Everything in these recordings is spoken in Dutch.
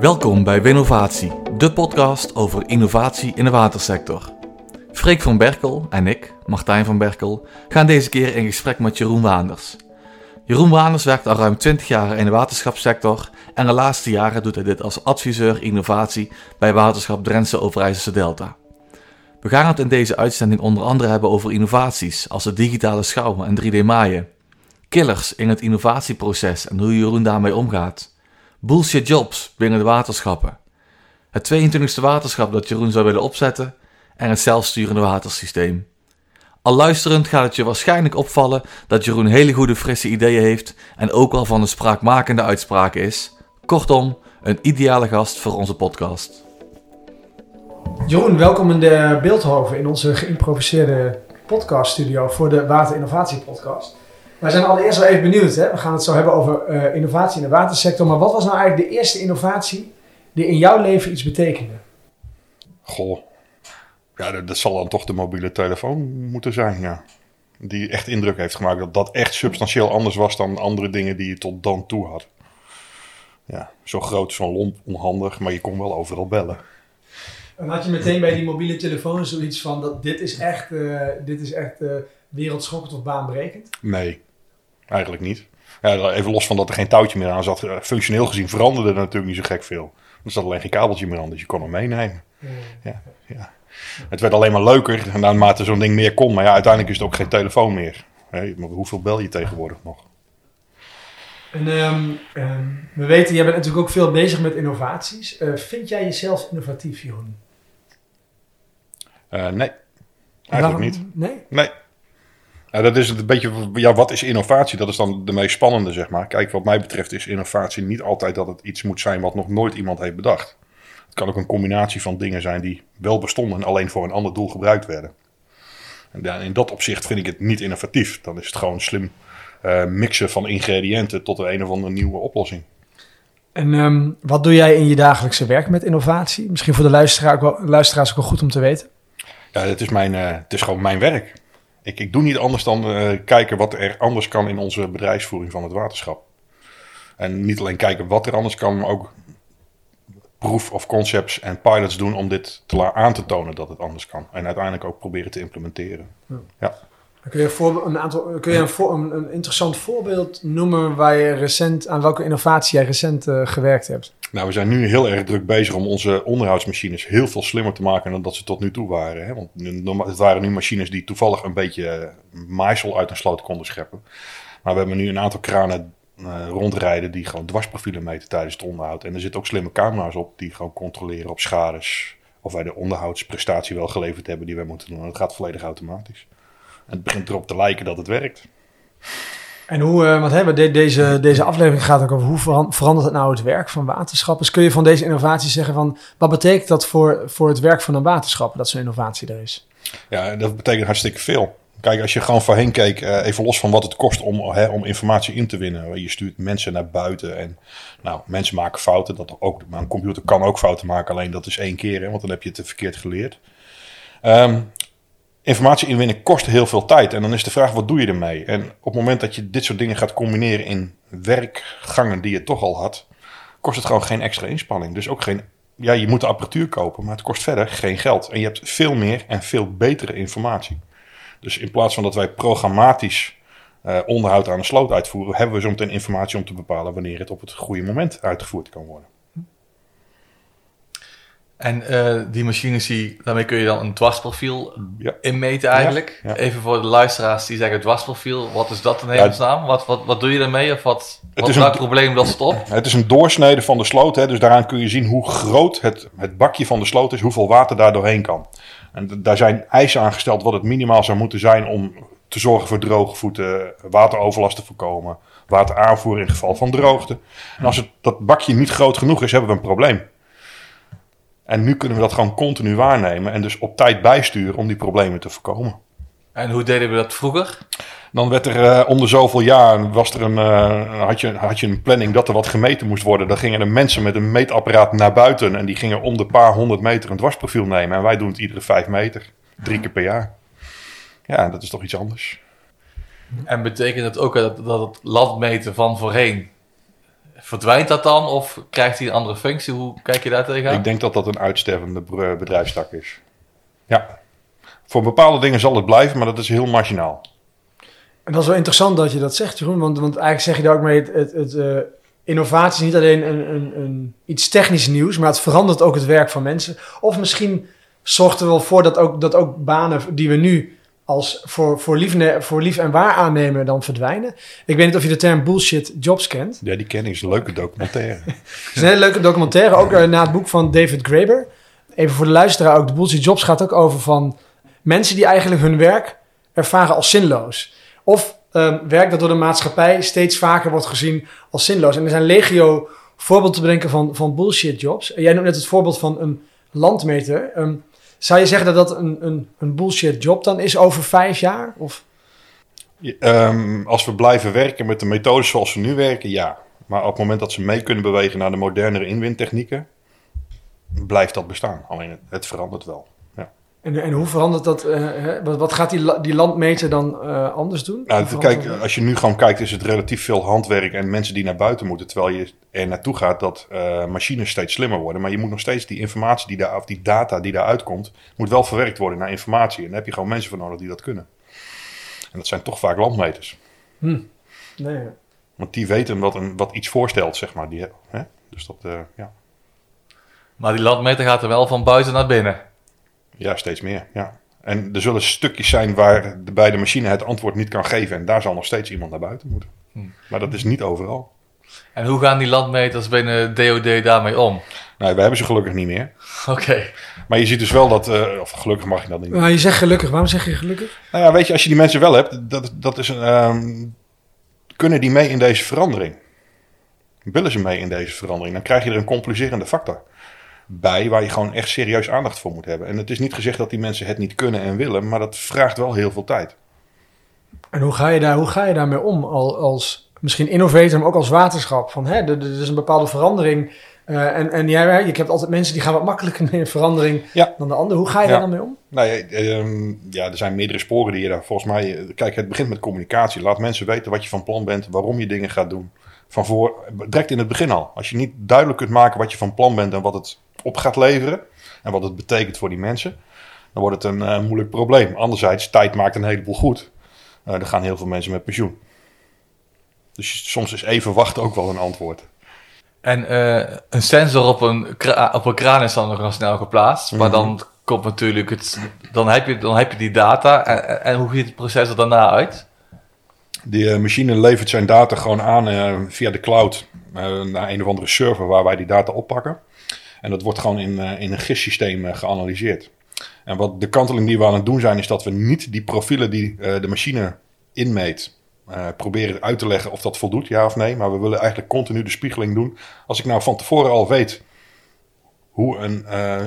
Welkom bij Winnovatie, de podcast over innovatie in de watersector. Freek van Berkel en ik, Martijn van Berkel, gaan deze keer in gesprek met Jeroen Waanders. Jeroen Waanders werkt al ruim 20 jaar in de waterschapssector en de laatste jaren doet hij dit als adviseur innovatie bij Waterschap Drentse Overijsselse Delta. We gaan het in deze uitzending onder andere hebben over innovaties als de digitale schouw en 3D-maaien. Killers in het innovatieproces en hoe Jeroen daarmee omgaat. Bullshit jobs binnen de waterschappen. Het 22e waterschap dat Jeroen zou willen opzetten en het zelfsturende watersysteem. Al luisterend gaat het je waarschijnlijk opvallen dat Jeroen hele goede frisse ideeën heeft en ook wel van een spraakmakende uitspraken is. Kortom, een ideale gast voor onze podcast. Jeroen, welkom in de Beeldhoven in onze geïmproviseerde podcaststudio voor de Water Innovatie Podcast. Wij zijn allereerst wel even benieuwd. Hè? We gaan het zo hebben over uh, innovatie in de watersector. Maar wat was nou eigenlijk de eerste innovatie die in jouw leven iets betekende? Goh, ja, dat, dat zal dan toch de mobiele telefoon moeten zijn, ja. Die echt indruk heeft gemaakt dat dat echt substantieel anders was dan andere dingen die je tot dan toe had. Ja, zo groot, zo lomp, onhandig, maar je kon wel overal bellen. En had je meteen bij die mobiele telefoon zoiets van dat dit is echt, uh, dit is echt uh, wereldschokkend of baanbrekend? Nee, eigenlijk niet. Ja, even los van dat er geen touwtje meer aan zat. eh, Functioneel gezien veranderde er natuurlijk niet zo gek veel. Er zat alleen geen kabeltje meer aan, dus je kon hem meenemen. Ja, ja. Het werd alleen maar leuker naarmate zo'n ding meer kon. Maar ja, uiteindelijk is het ook geen telefoon meer. Maar hoeveel bel je tegenwoordig nog? En um, um, we weten, jij bent natuurlijk ook veel bezig met innovaties. Uh, vind jij jezelf innovatief, Jeroen? Uh, nee, eigenlijk niet. Nee? Nee. Uh, dat is een beetje, ja, wat is innovatie? Dat is dan de meest spannende, zeg maar. Kijk, wat mij betreft is innovatie niet altijd dat het iets moet zijn wat nog nooit iemand heeft bedacht. Het kan ook een combinatie van dingen zijn die wel bestonden en alleen voor een ander doel gebruikt werden. En ja, in dat opzicht vind ik het niet innovatief. Dan is het gewoon slim uh, mixen van ingrediënten tot een, een of andere nieuwe oplossing. En um, wat doe jij in je dagelijkse werk met innovatie? Misschien voor de luisteraar ook wel, luisteraars ook wel goed om te weten. Ja, het is, mijn, uh, het is gewoon mijn werk. Ik, ik doe niet anders dan uh, kijken wat er anders kan in onze bedrijfsvoering van het waterschap. En niet alleen kijken wat er anders kan, maar ook proof of concepts en pilots doen om dit te aan te tonen dat het anders kan. En uiteindelijk ook proberen te implementeren. Ja. ja. Kun je, voor, een, aantal, kun je een, voor, een, een, interessant voorbeeld noemen waar je recent, aan welke innovatie jij recent uh, gewerkt hebt? Nou, we zijn nu heel erg druk bezig om onze onderhoudsmachines heel veel slimmer te maken dan dat ze tot nu toe waren. Hè? Want het waren nu machines die toevallig een beetje maaisel uit een sloot konden scheppen. Maar we hebben nu een aantal kranen uh, rondrijden die gewoon dwarsprofielen meten tijdens het onderhoud. En er zitten ook slimme camera's op die gewoon controleren op schades. Of wij de onderhoudsprestatie wel geleverd hebben die wij moeten doen. En dat gaat volledig automatisch. Het begint erop te lijken dat het werkt. En hoe, uh, want hè, de, deze, deze aflevering gaat ook over hoe verandert het nou het werk van waterschappen. Dus kun je van deze innovatie zeggen van wat betekent dat voor, voor het werk van een waterschap dat zo'n innovatie er is? Ja, dat betekent hartstikke veel. Kijk, als je gewoon voorheen keek, uh, even los van wat het kost om, hè, om informatie in te winnen. Je stuurt mensen naar buiten en nou, mensen maken fouten. Dat ook, maar een computer kan ook fouten maken, alleen dat is één keer, hè, want dan heb je het verkeerd geleerd. Um, informatie inwinnen kost heel veel tijd. En dan is de vraag, wat doe je ermee? En op het moment dat je dit soort dingen gaat combineren in werkgangen die je toch al had, kost het gewoon geen extra inspanning. Dus ook geen, ja, je moet de apparatuur kopen, maar het kost verder geen geld. En je hebt veel meer en veel betere informatie. Dus in plaats van dat wij programmatisch uh, onderhoud aan de sloot uitvoeren, hebben we zo meteen informatie om te bepalen wanneer het op het goede moment uitgevoerd kan worden. En uh, die machines, die, daarmee kun je dan een dwarsprofiel ja. inmeten eigenlijk. Ja, ja. Even voor de luisteraars die zeggen dwarsprofiel, wat is dat in hemelsnaam? Wat, wat, wat doe je daarmee of wat, wat is, het probleem dat stop? Het is een doorsnede van de sloot, hè, dus daaraan kun je zien hoe groot het, het bakje van de sloot is, hoeveel water daar doorheen kan. En daar zijn eisen aangesteld wat het minimaal zou moeten zijn om te zorgen voor droge voeten, wateroverlast te voorkomen, wateraanvoer in geval van droogte. En als het, dat bakje niet groot genoeg is, hebben we een probleem. En nu kunnen we dat gewoon continu waarnemen en dus op tijd bijsturen om die problemen te voorkomen. En hoe deden we dat vroeger? Dan werd er uh, om de zoveel jaar, was er een, uh, had, je, had je een planning dat er wat gemeten moest worden. Dan gingen er mensen met een meetapparaat naar buiten en die gingen om de paar honderd meter een dwarsprofiel nemen. En wij doen het iedere vijf meter, drie keer per jaar. Ja, dat is toch iets anders. En betekent het ook dat, dat het landmeten van voorheen verdwijnt dat dan of krijgt hij een andere functie? Hoe kijk je daar tegenaan? Ik denk dat dat een uitstervende br- bedrijfstak is. Ja. Voor bepaalde dingen zal het blijven, maar dat is heel marginaal. En dat is wel interessant dat je dat zegt, Jeroen. Want, want eigenlijk zeg je daar ook mee, het, het, het, eh, innovatie is niet alleen een, een, een, iets technisch nieuws, maar het verandert ook het werk van mensen. Of misschien zorgt er wel voor dat ook, dat ook banen die we nu als voor, voor, lief, voor lief en waar aannemen dan verdwijnen. Ik weet niet of je de term bullshit jobs kent. Ja, die ken ik. is een leuke documentaire. Het is een hele leuke documentaire, ook eh, na het boek van David Graeber. Even voor de luisteraar ook, de Bullshit Jobs gaat ook over van mensen die eigenlijk hun werk ervaren als zinloos. Of ehm, werk dat door de maatschappij steeds vaker wordt gezien als zinloos. En er zijn legio voorbeelden te bedenken van, van bullshit jobs. Jij noemt net het voorbeeld van een landmeter. Ehm, zou je zeggen dat dat een, een, een bullshit job dan is over vijf jaar? Of... Ehm, als we blijven werken met de methodes zoals we nu werken, ja. Maar op het moment dat ze mee kunnen bewegen naar de modernere inwindtechnieken, blijft dat bestaan. Alleen het verandert wel. En, en hoe verandert dat? eh, hè? wat, wat gaat die, die landmeter dan eh, anders doen? Nou, kijk, dat? als je nu gewoon kijkt, is het relatief veel handwerk en mensen die naar buiten moeten. Terwijl je er naartoe gaat dat eh, machines steeds slimmer worden. Maar je moet nog steeds die informatie die daar, of die data die daaruit komt, moet wel verwerkt worden naar informatie. En daar heb je gewoon mensen voor nodig die dat kunnen. En dat zijn toch vaak landmeters. Nee, ja. Want die weten wat, een, wat iets voorstelt, zeg maar. Die, hè? Dus dat, ja. Maar die landmeter gaat er wel van buiten naar binnen. Ja, steeds meer. Ja. En er zullen stukjes zijn waar de, bij de machine het antwoord niet kan geven. En daar zal nog steeds iemand naar buiten moeten. Maar dat is niet overal. En hoe gaan die landmeters binnen DOD daarmee om? Nou, we hebben ze gelukkig niet meer. Oké. Maar je ziet dus wel dat, eh, of gelukkig mag je dat niet meer. Maar je zegt gelukkig. Waarom zeg je gelukkig? Nou ja, weet je, als je die mensen wel hebt, dat, dat is een, ehm, kunnen die mee in deze verandering? Willen ze mee in deze verandering? Dan krijg je er een complicerende factor bij waar je gewoon echt serieus aandacht voor moet hebben. En het is niet gezegd dat die mensen het niet kunnen en willen, maar dat vraagt wel heel veel tijd. En hoe ga je, daar, hoe ga je daarmee om al, als misschien innovator, maar ook als waterschap? Van, hè, er, is een bepaalde verandering. eh, en, en jij, je hebt altijd mensen die gaan wat makkelijker mee in verandering Ja. dan de ander. Hoe ga je Ja. daar dan mee om? Nou ja, ehm, ja, er zijn meerdere sporen die je daar volgens mij... eh, Kijk, het begint met communicatie. Laat mensen weten wat je van plan bent, waarom je dingen gaat doen. Van voor, direct in het begin al. Als je niet duidelijk kunt maken wat je van plan bent en wat het op gaat leveren... en wat het betekent voor die mensen... dan wordt het een eh, moeilijk probleem. Anderzijds, tijd maakt een heleboel goed. Eh er gaan heel veel mensen met pensioen. Dus soms is even wachten ook wel een antwoord. En eh, een sensor op een, op een kraan is dan nog wel snel geplaatst. Maar Mhm. dan komt natuurlijk het. Dan heb je, dan heb je die data. En- en hoe ziet het proces er daarna uit? Die eh, machine levert zijn data gewoon aan eh, via de cloud eh, naar een of andere server waar wij die data oppakken. En dat wordt gewoon in, in een GIS-systeem geanalyseerd. En wat de kanteling die we aan het doen zijn, is dat we niet die profielen die de machine inmeet, proberen uit te leggen of dat voldoet, ja of nee. Maar we willen eigenlijk continu de spiegeling doen. Als ik nou van tevoren al weet hoe een,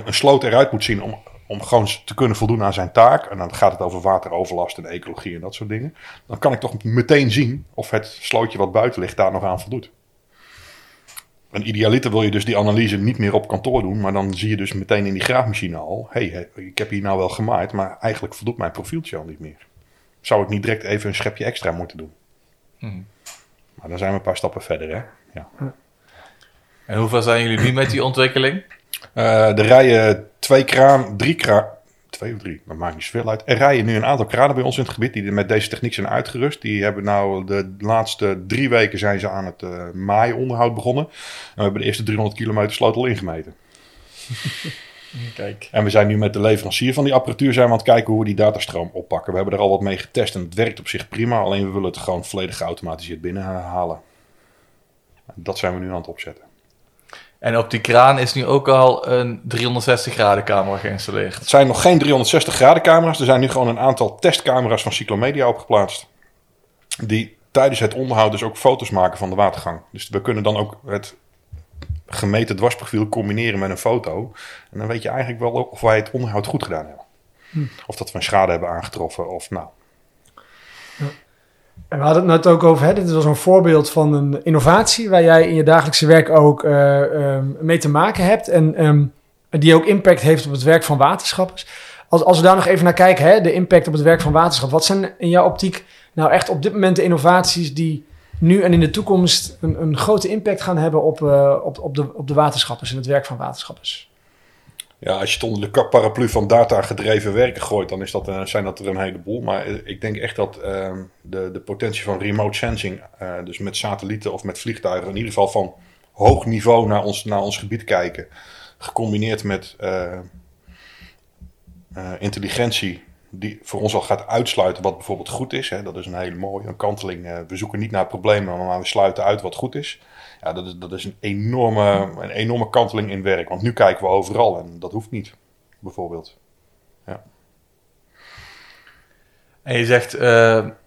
een sloot eruit moet zien om, om gewoon te kunnen voldoen aan zijn taak. En dan gaat het over wateroverlast en ecologie en dat soort dingen. Dan kan ik toch meteen zien of het slootje wat buiten ligt daar nog aan voldoet. En idealiter wil je dus die analyse niet meer op kantoor doen, maar dan zie je dus meteen in die graafmachine al: hé, hey, ik heb hier nou wel gemaaid, maar eigenlijk voldoet mijn profieltje al niet meer. Zou ik niet direct even een schepje extra moeten doen? Hmm. Maar dan zijn we een paar stappen verder, hè? Ja. En hoe ver zijn jullie nu met die ontwikkeling? Eh, er rijden twee kraan, drie kraan, twee of drie, dat maakt niet zoveel uit. Er rijden nu een aantal kranen bij ons in het gebied die met deze techniek zijn uitgerust. Die hebben nou de laatste drie weken zijn ze aan het uh, maaionderhoud begonnen. En we hebben de eerste 300 kilometer sloot al ingemeten. Kijk. En we zijn nu met de leverancier van die apparatuur zijn we aan het kijken hoe we die datastroom oppakken. We hebben er al wat mee getest en het werkt op zich prima. Alleen we willen het gewoon volledig geautomatiseerd binnenhalen. Dat zijn we nu aan het opzetten. En op die kraan is nu ook al een 360 graden camera geïnstalleerd. Het zijn nog geen 360 graden camera's. Er zijn nu gewoon een aantal testcamera's van Cyclomedia opgeplaatst. Die tijdens het onderhoud dus ook foto's maken van de watergang. Dus we kunnen dan ook het gemeten dwarsprofiel combineren met een foto. En dan weet je eigenlijk wel of wij het onderhoud goed gedaan hebben. Hm. Of dat we een schade hebben aangetroffen of nou. We hadden het net ook over, hè, dit was een voorbeeld van een innovatie waar jij in je dagelijkse werk ook uh, um, mee te maken hebt en um, die ook impact heeft op het werk van waterschappers. Als, als we daar nog even naar kijken, hè, de impact op het werk van waterschap. Wat zijn in jouw optiek nou echt op dit moment de innovaties die nu en in de toekomst een, een grote impact gaan hebben op, uh, op, op, de, op de waterschappers en het werk van waterschappers? Ja, als je het onder de paraplu van data gedreven werken gooit, dan is dat, zijn dat er een heleboel. Maar ik denk echt dat uh, de, de potentie van remote sensing, dus met satellieten of met vliegtuigen, in ieder geval van hoog niveau naar ons, naar ons gebied kijken, gecombineerd met intelligentie die voor ons al gaat uitsluiten wat bijvoorbeeld goed is. Hè. Dat is een hele mooie een kanteling. We zoeken niet naar problemen, maar we sluiten uit wat goed is. Ja, dat is, dat is een, enorme, een enorme kanteling in werk. Want nu kijken we overal en dat hoeft niet, bijvoorbeeld. Ja. En je zegt, uh,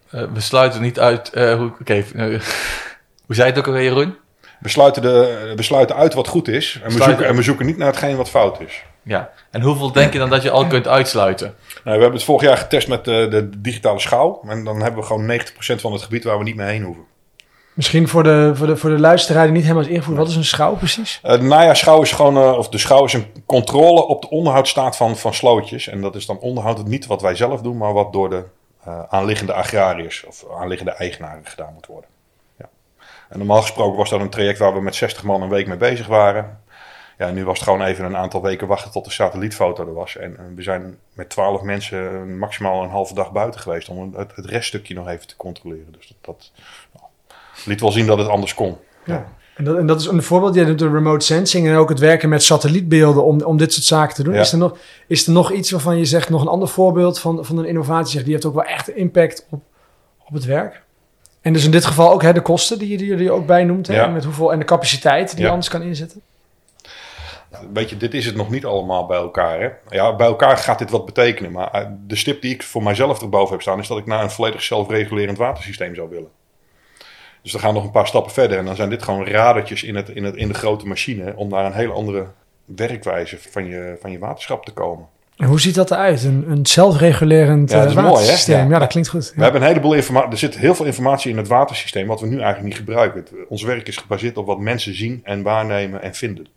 we sluiten niet uit... hoe, okay, hoe zei het ook alweer, Jeroen? We sluiten, de, we sluiten uit wat goed is en we, zoeken, en we zoeken niet naar hetgeen wat fout is. Ja, en hoeveel denk je dan dat je al kunt uitsluiten? Nou, we hebben het vorig jaar getest met de, de digitale schouw. En dan hebben we gewoon 90% van het gebied waar we niet meer heen hoeven. Misschien voor de, voor de, voor de luisteraar die niet helemaal is ingevoerd. Wat is een schouw precies? Uh, nou ja, schouw is gewoon, uh, of de schouw is een controle op de onderhoudsstaat van, van slootjes. En dat is dan onderhoud niet wat wij zelf doen, maar wat door de uh, aanliggende agrariërs of aanliggende eigenaren gedaan moet worden. Ja. En normaal gesproken was dat een traject waar we met 60 man een week mee bezig waren. Ja, nu was het gewoon even een aantal weken wachten tot de satellietfoto er was. En, we zijn met twaalf mensen maximaal een halve dag buiten geweest om het, het reststukje nog even te controleren. Dus dat, dat liet wel zien dat het anders kon. Ja. En dat, en dat is een voorbeeld. Doet de remote sensing en ook het werken met satellietbeelden om, om dit soort zaken te doen. Is, er nog, is er nog iets waarvan je zegt, nog een ander voorbeeld van, van een innovatie, zegt, die heeft ook wel echt impact op, op het werk? En dus in dit geval ook hè, de kosten die je, die je ook bij noemt. Hè, ja. met hoeveel, en de capaciteit die je anders kan inzetten. Weet je, dit is het nog niet allemaal bij elkaar. Hè? Ja, bij elkaar gaat dit wat betekenen. Maar eh, de stip die ik voor mijzelf erboven heb staan, is dat ik naar een volledig zelfregulerend watersysteem zou willen. Dus dan gaan nog een paar stappen verder. En dan zijn dit gewoon radertjes in, het, in, het, in de grote machine om naar een hele andere werkwijze van je, van je waterschap te komen. En hoe ziet dat eruit? Een, een zelfregulerend ja, dat is uh, watersysteem? Mooi, hè? Ja. ja. dat klinkt goed. We hebben een heleboel informatie. Er zit heel veel informatie in het watersysteem wat we nu eigenlijk niet gebruiken. Ons werk is gebaseerd op wat mensen zien en waarnemen en vinden.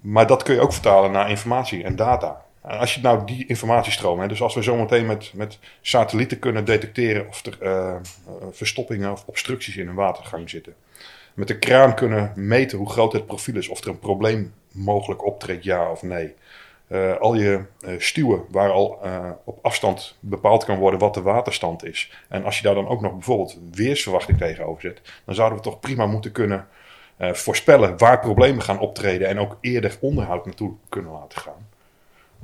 Maar dat kun je ook vertalen naar informatie en data. En als je nou die informatiestroom, hè, dus als we zometeen met, met satellieten kunnen detecteren of er uh, verstoppingen of obstructies in een watergang zitten. Met de kraan kunnen meten hoe groot het profiel is, of er een probleem mogelijk optreedt, ja of nee. Al je stuwen waar al op afstand bepaald kan worden wat de waterstand is. En als je daar dan ook nog bijvoorbeeld weersverwachting tegenover zet, dan zouden we toch prima moeten kunnen voorspellen waar problemen gaan optreden en ook eerder onderhoud naartoe kunnen laten gaan.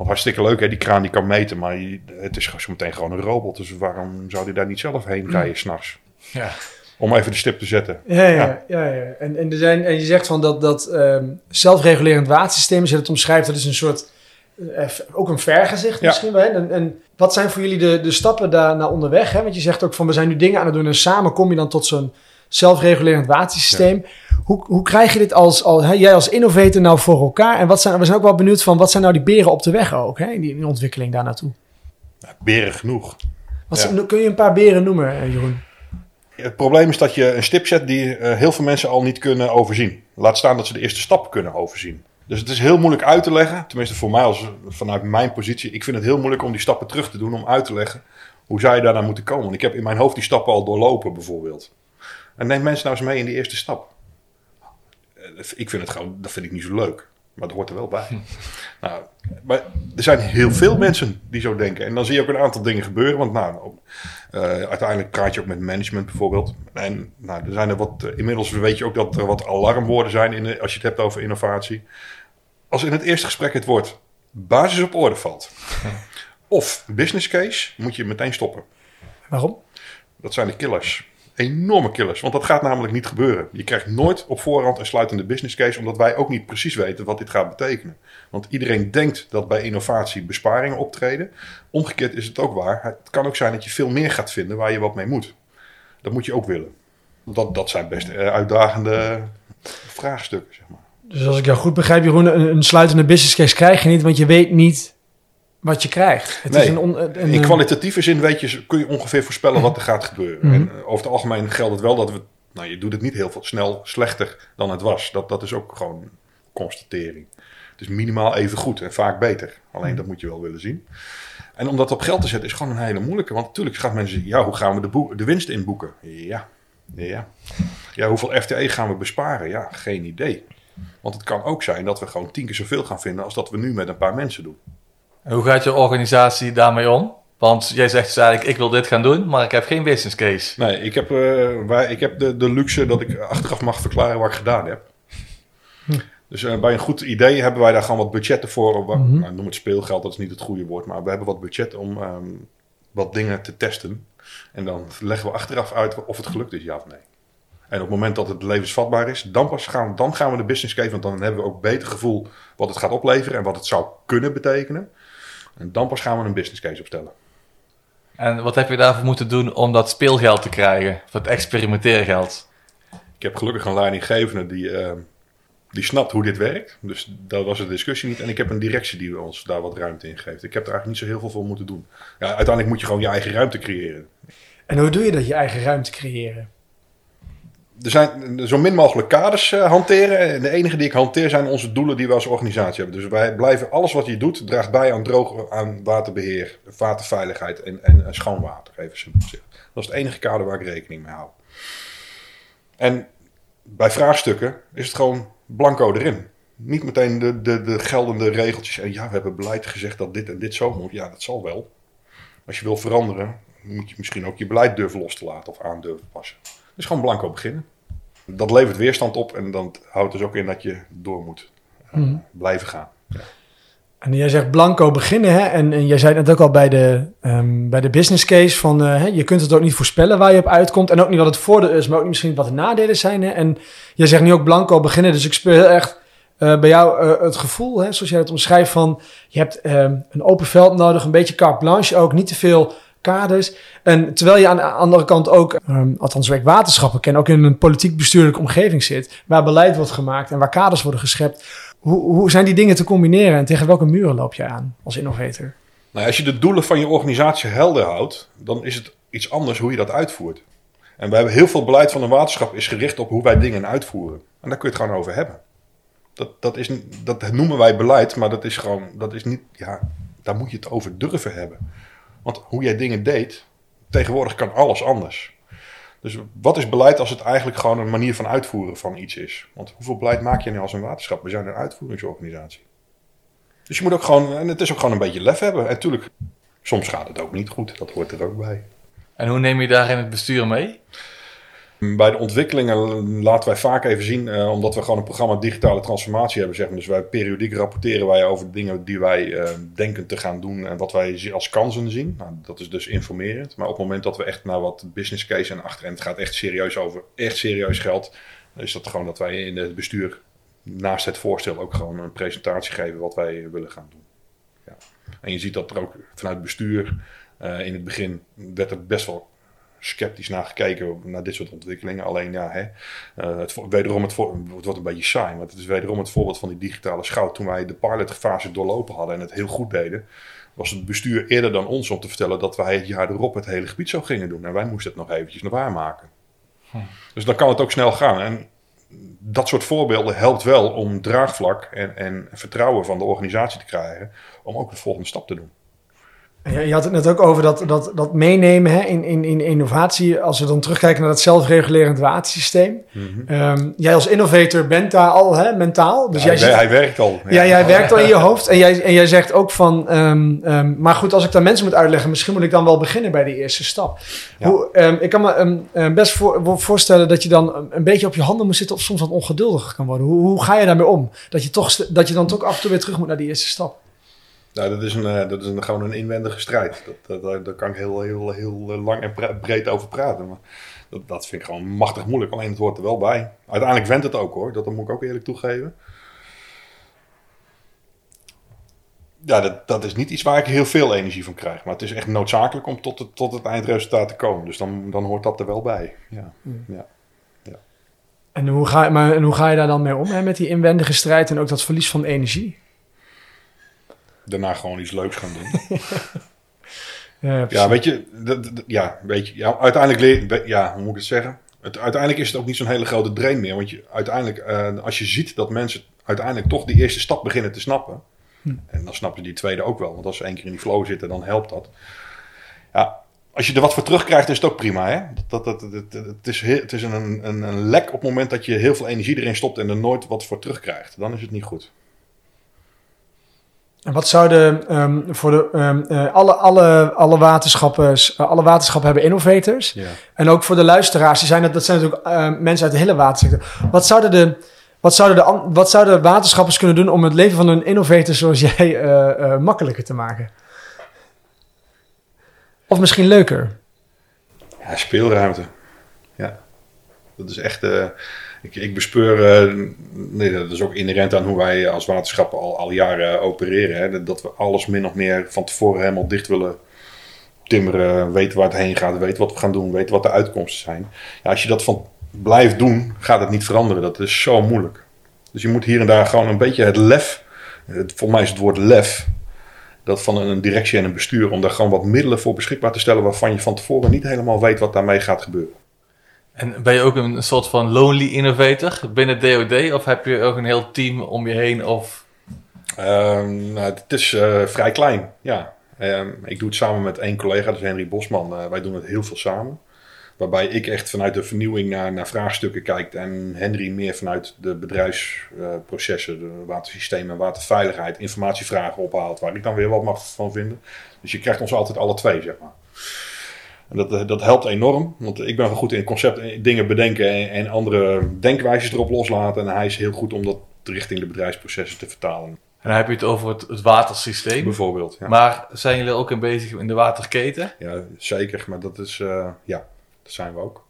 Want hartstikke leuk, hè? die kraan die kan meten, maar het is zo meteen gewoon een robot. Dus waarom zou die daar niet zelf heen mm. rijden s'nachts? Ja. Om even de stip te zetten. Ja, ja, ja. ja, En, en, er zijn, en je zegt van dat, dat um, zelfregulerend watersysteem, als je het omschrijft, dat is een soort, uh, ook een vergezicht misschien wel. En, en wat zijn voor jullie de, de stappen daar naar onderweg? Hè? Want je zegt ook van we zijn nu dingen aan het doen en samen kom je dan tot zo'n zelfregulerend watersysteem. Hoe, hoe krijg je dit als, als hè, jij als innovator nou voor elkaar? En wat zijn, we zijn ook wel benieuwd van wat zijn nou die beren op de weg ook hè, in die, in ontwikkeling daar naartoe? beren genoeg. Wat, Kun je een paar beren noemen, eh, Jeroen? Het probleem is dat je een stip zet die uh, heel veel mensen al niet kunnen overzien. Laat staan dat ze de eerste stap kunnen overzien. Dus het is heel moeilijk uit te leggen, tenminste voor mij als, vanuit mijn positie. Ik vind het heel moeilijk om die stappen terug te doen, om uit te leggen hoe zou je daar naar moeten komen. Want ik heb in mijn hoofd die stappen al doorlopen bijvoorbeeld. En neem mensen nou eens mee in die eerste stap. Ik vind het gewoon, dat vind ik niet zo leuk. Maar dat hoort er wel bij. Nou, maar er zijn heel veel mensen die zo denken. En dan zie je ook een aantal dingen gebeuren. Want nou, uh, uiteindelijk praat je ook met management bijvoorbeeld. En nou, er zijn er wat, uh, inmiddels weet je ook dat er wat alarmwoorden zijn in als je het hebt over innovatie. Als in het eerste gesprek het woord basis op orde valt. Of business case, moet je meteen stoppen. Waarom? Dat zijn de killers enorme killers. Want dat gaat namelijk niet gebeuren. Je krijgt nooit op voorhand een sluitende business case, omdat wij ook niet precies weten wat dit gaat betekenen. Want iedereen denkt dat bij innovatie besparingen optreden. Omgekeerd is het ook waar. Het kan ook zijn dat je veel meer gaat vinden waar je wat mee moet. Dat moet je ook willen. Dat, dat zijn best eh, uitdagende vraagstukken, zeg maar. Dus als ik jou goed begrijp, Jeroen, een, een sluitende business case krijg je niet, want je weet niet wat je krijgt. Het is een een, in kwalitatieve zin weet je, kun je ongeveer voorspellen wat er gaat gebeuren. Mhm. En eh, over het algemeen geldt het wel dat we... Nou, je doet het niet heel veel snel slechter dan het was. Dat, dat is ook gewoon constatering. Het is minimaal even goed en vaak beter. Alleen dat moet je wel willen zien. En om dat op geld te zetten is gewoon een hele moeilijke. Want natuurlijk gaat mensen zeggen, ja, hoe gaan we de, de winst inboeken? Ja, Ja. ja, hoeveel FTE gaan we besparen? Ja, geen idee. Want het kan ook zijn dat we gewoon tien keer zoveel gaan vinden als dat we nu met een paar mensen doen. En hoe gaat je organisatie daarmee om? Want jij zegt dus eigenlijk, ik wil dit gaan doen, maar ik heb geen business case. Nee, ik heb, uh, wij, ik heb de, de luxe dat ik achteraf mag verklaren wat ik gedaan heb. Hm. Dus uh, bij een goed idee hebben wij daar gewoon wat budgetten voor. Wat, mm -hmm. nou, noem het speelgeld, dat is niet het goede woord. Maar we hebben wat budget om um, wat dingen te testen. En dan leggen we achteraf uit of het gelukt is, ja of nee. En op het moment dat het levensvatbaar is, dan, pas gaan, dan gaan we de business case. Want dan hebben we ook beter gevoel wat het gaat opleveren en wat het zou kunnen betekenen. En dan pas gaan we een business case opstellen. En wat heb je daarvoor moeten doen om dat speelgeld te krijgen? Of het experimenteergeld? Ik heb gelukkig een leidinggevende die, uh, die snapt hoe dit werkt. Dus dat was de discussie niet. En ik heb een directie die ons daar wat ruimte in geeft. Ik heb er eigenlijk niet zo heel veel voor moeten doen. Ja, uiteindelijk moet je gewoon je eigen ruimte creëren. En hoe doe je dat, je eigen ruimte creëren? Er zijn zo min mogelijk kaders uh, hanteren. En de enige die ik hanteer zijn onze doelen die we als organisatie hebben. Dus wij blijven, alles wat je doet, draagt bij aan droog, aan waterbeheer, waterveiligheid en, en, en schoon water. Even. Dat is het enige kader waar ik rekening mee hou. En bij vraagstukken is het gewoon blanco erin. Niet meteen de, de, de geldende regeltjes. En ja, we hebben beleid gezegd dat dit en dit zo moet. Ja, dat zal wel. Als je wil veranderen, moet je misschien ook je beleid durven los te laten of aan durven passen. Dus gewoon blanco beginnen. Dat levert weerstand op en dan houdt dus ook in dat je door moet uh, mm. blijven gaan. Ja. En jij zegt blanco beginnen, hè? En, en jij zei het net ook al bij de, um, bij de business case van uh, hè, je kunt het ook niet voorspellen waar je op uitkomt. En ook niet wat het voordeel is, maar ook niet misschien wat de nadelen zijn. Hè? En jij zegt nu ook blanco beginnen, dus ik speel heel echt uh, bij jou uh, het gevoel, hè, zoals jij het omschrijft, van je hebt um, een open veld nodig, een beetje carte blanche ook, niet te veel kaders. En terwijl je aan de andere kant ook, um, althans werk waterschappen ken, ook in een politiek bestuurlijke omgeving zit, waar beleid wordt gemaakt en waar kaders worden geschept. Hoe, hoe zijn die dingen te combineren en tegen welke muren loop je aan als innovator? Nou, als je de doelen van je organisatie helder houdt, dan is het iets anders hoe je dat uitvoert. En we hebben heel veel beleid van een waterschap is gericht op hoe wij dingen uitvoeren. En daar kun je het gewoon over hebben. Dat, dat, is, dat noemen wij beleid, maar dat is gewoon, dat is niet, ja, daar moet je het over durven hebben. Want hoe jij dingen deed, tegenwoordig kan alles anders. Dus wat is beleid als het eigenlijk gewoon een manier van uitvoeren van iets is? Want hoeveel beleid maak je nu als een waterschap? We zijn een uitvoeringsorganisatie. Dus je moet ook gewoon, en het is ook gewoon een beetje lef hebben. En natuurlijk, soms gaat het ook niet goed, dat hoort er ook bij. En hoe neem je daarin het bestuur mee? Bij de ontwikkelingen laten wij vaak even zien, uh, omdat we gewoon een programma digitale transformatie hebben. Zeg maar. Dus wij periodiek rapporteren wij over dingen die wij uh, denken te gaan doen en wat wij als kansen zien. Nou, dat is dus informerend. Maar op het moment dat we echt naar wat business case en achter en het gaat echt serieus over echt serieus geld, is dat gewoon dat wij in het bestuur naast het voorstel ook gewoon een presentatie geven wat wij willen gaan doen. Ja. En je ziet dat er ook vanuit het bestuur uh, in het begin werd er best wel sceptisch naar gekeken naar dit soort ontwikkelingen. Alleen ja, hè, uh, het, wederom het, het wordt een beetje saai, maar het is wederom het voorbeeld van die digitale schout. Toen wij de pilotfase doorlopen hadden en het heel goed deden, was het bestuur eerder dan ons om te vertellen dat wij het jaar erop het hele gebied zo gingen doen. En wij moesten het nog eventjes naar waarmaken. Hm. Dus dan kan het ook snel gaan. En dat soort voorbeelden helpt wel om draagvlak en, en vertrouwen van de organisatie te krijgen om ook de volgende stap te doen. Je had het net ook over dat, dat, dat meenemen hè, in, in, in innovatie. Als we dan terugkijken naar dat zelfregulerend watersysteem. Mm -hmm. um, jij als innovator bent daar al hè, mentaal. Dus ja, jij hij, zit, hij werkt al. Ja, ja jij werkt al in je hoofd. En jij, en jij zegt ook van... Um, um, maar goed, als ik dan mensen moet uitleggen... misschien moet ik dan wel beginnen bij die eerste stap. Ja. Hoe, ik kan me best voor, voorstellen dat je dan een beetje op je handen moet zitten... of soms wat ongeduldig kan worden. Hoe, hoe ga je daarmee om? Dat je, toch, dat je dan toch af en toe weer terug moet naar die eerste stap. Nou, dat is, een, uh, dat is een, gewoon een inwendige strijd. Dat, dat, daar kan ik heel, heel, heel lang en breed over praten. Maar dat, dat vind ik gewoon machtig moeilijk. Alleen het hoort er wel bij. Uiteindelijk went het ook hoor. Dat moet ik ook eerlijk toegeven. Ja, dat, dat is niet iets waar ik heel veel energie van krijg. Maar het is echt noodzakelijk om tot het, tot het eindresultaat te komen. Dus dan, dan hoort dat er wel bij. Ja, mm. ja. ja. En, hoe ga, maar, en hoe ga je daar dan mee om? Hè? Met die inwendige strijd en ook dat verlies van energie? Daarna gewoon iets leuks gaan doen. ja, ja, weet je, ja, weet je, ja, uiteindelijk leer ja, hoe moet ik het zeggen? Het, uiteindelijk is het ook niet zo'n hele grote drain meer. Want je, uiteindelijk, uh, als je ziet dat mensen uiteindelijk toch die eerste stap beginnen te snappen. Hm. En dan snappen die tweede ook wel. Want als ze één keer in die flow zitten, dan helpt dat. Ja, als je er wat voor terugkrijgt, is het ook prima. Hè? Dat, dat, dat, dat- het is, het is een, een, een lek op het moment dat je heel veel energie erin stopt en er nooit wat voor terugkrijgt. Dan is het niet goed. En wat zouden ehm, voor de, ehm, eh, alle, alle, alle, waterschappen, eh, alle waterschappen hebben innovators. En ook voor de luisteraars, die zijn, dat zijn natuurlijk eh, mensen uit de hele watersector. Wat zouden, de, wat, zouden de, wat zouden waterschappers kunnen doen om het leven van een innovator zoals jij eh, makkelijker te maken? Of misschien leuker? Ja, speelruimte. Ja. Dat is echt. Ik, ik bespeur. eh, nee, dat is ook inherent aan hoe wij als waterschappen al, al jaren opereren. Hè, dat- dat we alles min of meer van tevoren helemaal dicht willen timmeren. Weten waar het heen gaat. Weten wat we gaan doen. Weten wat de uitkomsten zijn. Ja, als je dat van blijft doen, gaat het niet veranderen. Dat is zo moeilijk. Dus je moet hier en daar gewoon een beetje het lef. Het, volgens mij is het woord lef. Dat van een directie en een bestuur. Om daar gewoon wat middelen voor beschikbaar te stellen. waarvan je van tevoren niet helemaal weet wat daarmee gaat gebeuren. En ben je ook een soort van lonely innovator binnen DOD? Of heb je ook een heel team om je heen? Of... Ehm, nou, het is eh, vrij klein, ja. Ehm, ik doe het samen met één collega, is Henry Bosman. Eh, wij doen het heel veel samen. Waarbij ik echt vanuit de vernieuwing naar, naar vraagstukken kijk. En Henry meer vanuit de bedrijfsprocessen, de watersystemen, waterveiligheid, informatievragen ophaalt. Waar ik dan weer wat mag van vinden. Dus je krijgt ons altijd alle twee, zeg maar. En dat, eh, dat helpt enorm, want ik ben wel goed in concept dingen bedenken en, en andere denkwijzes erop loslaten. En hij is heel goed om dat richting de bedrijfsprocessen te vertalen. En dan heb je het over het, het watersysteem. Bijvoorbeeld. Ja. Maar zijn jullie ook in bezig in de waterketen? Ja, zeker. Maar dat is, eh, ja, dat zijn we ook.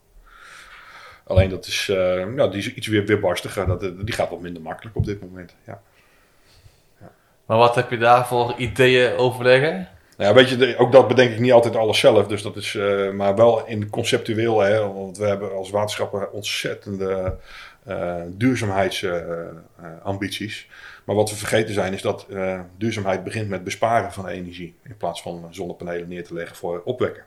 Alleen dat is, eh, ja, die is iets weer weerbarstiger. Dat, die gaat wat minder makkelijk op dit moment. Ja. Maar wat heb je daarvoor ideeën overleggen? Nou ja, weet je, ook dat bedenk ik niet altijd alles zelf. Dus dat is, eh, maar wel in conceptueel, hè, want we hebben als waterschappen ontzettende eh duurzaamheidsambities. maar wat we vergeten zijn, is dat eh, duurzaamheid begint met besparen van energie. In plaats van zonnepanelen neer te leggen voor opwekken.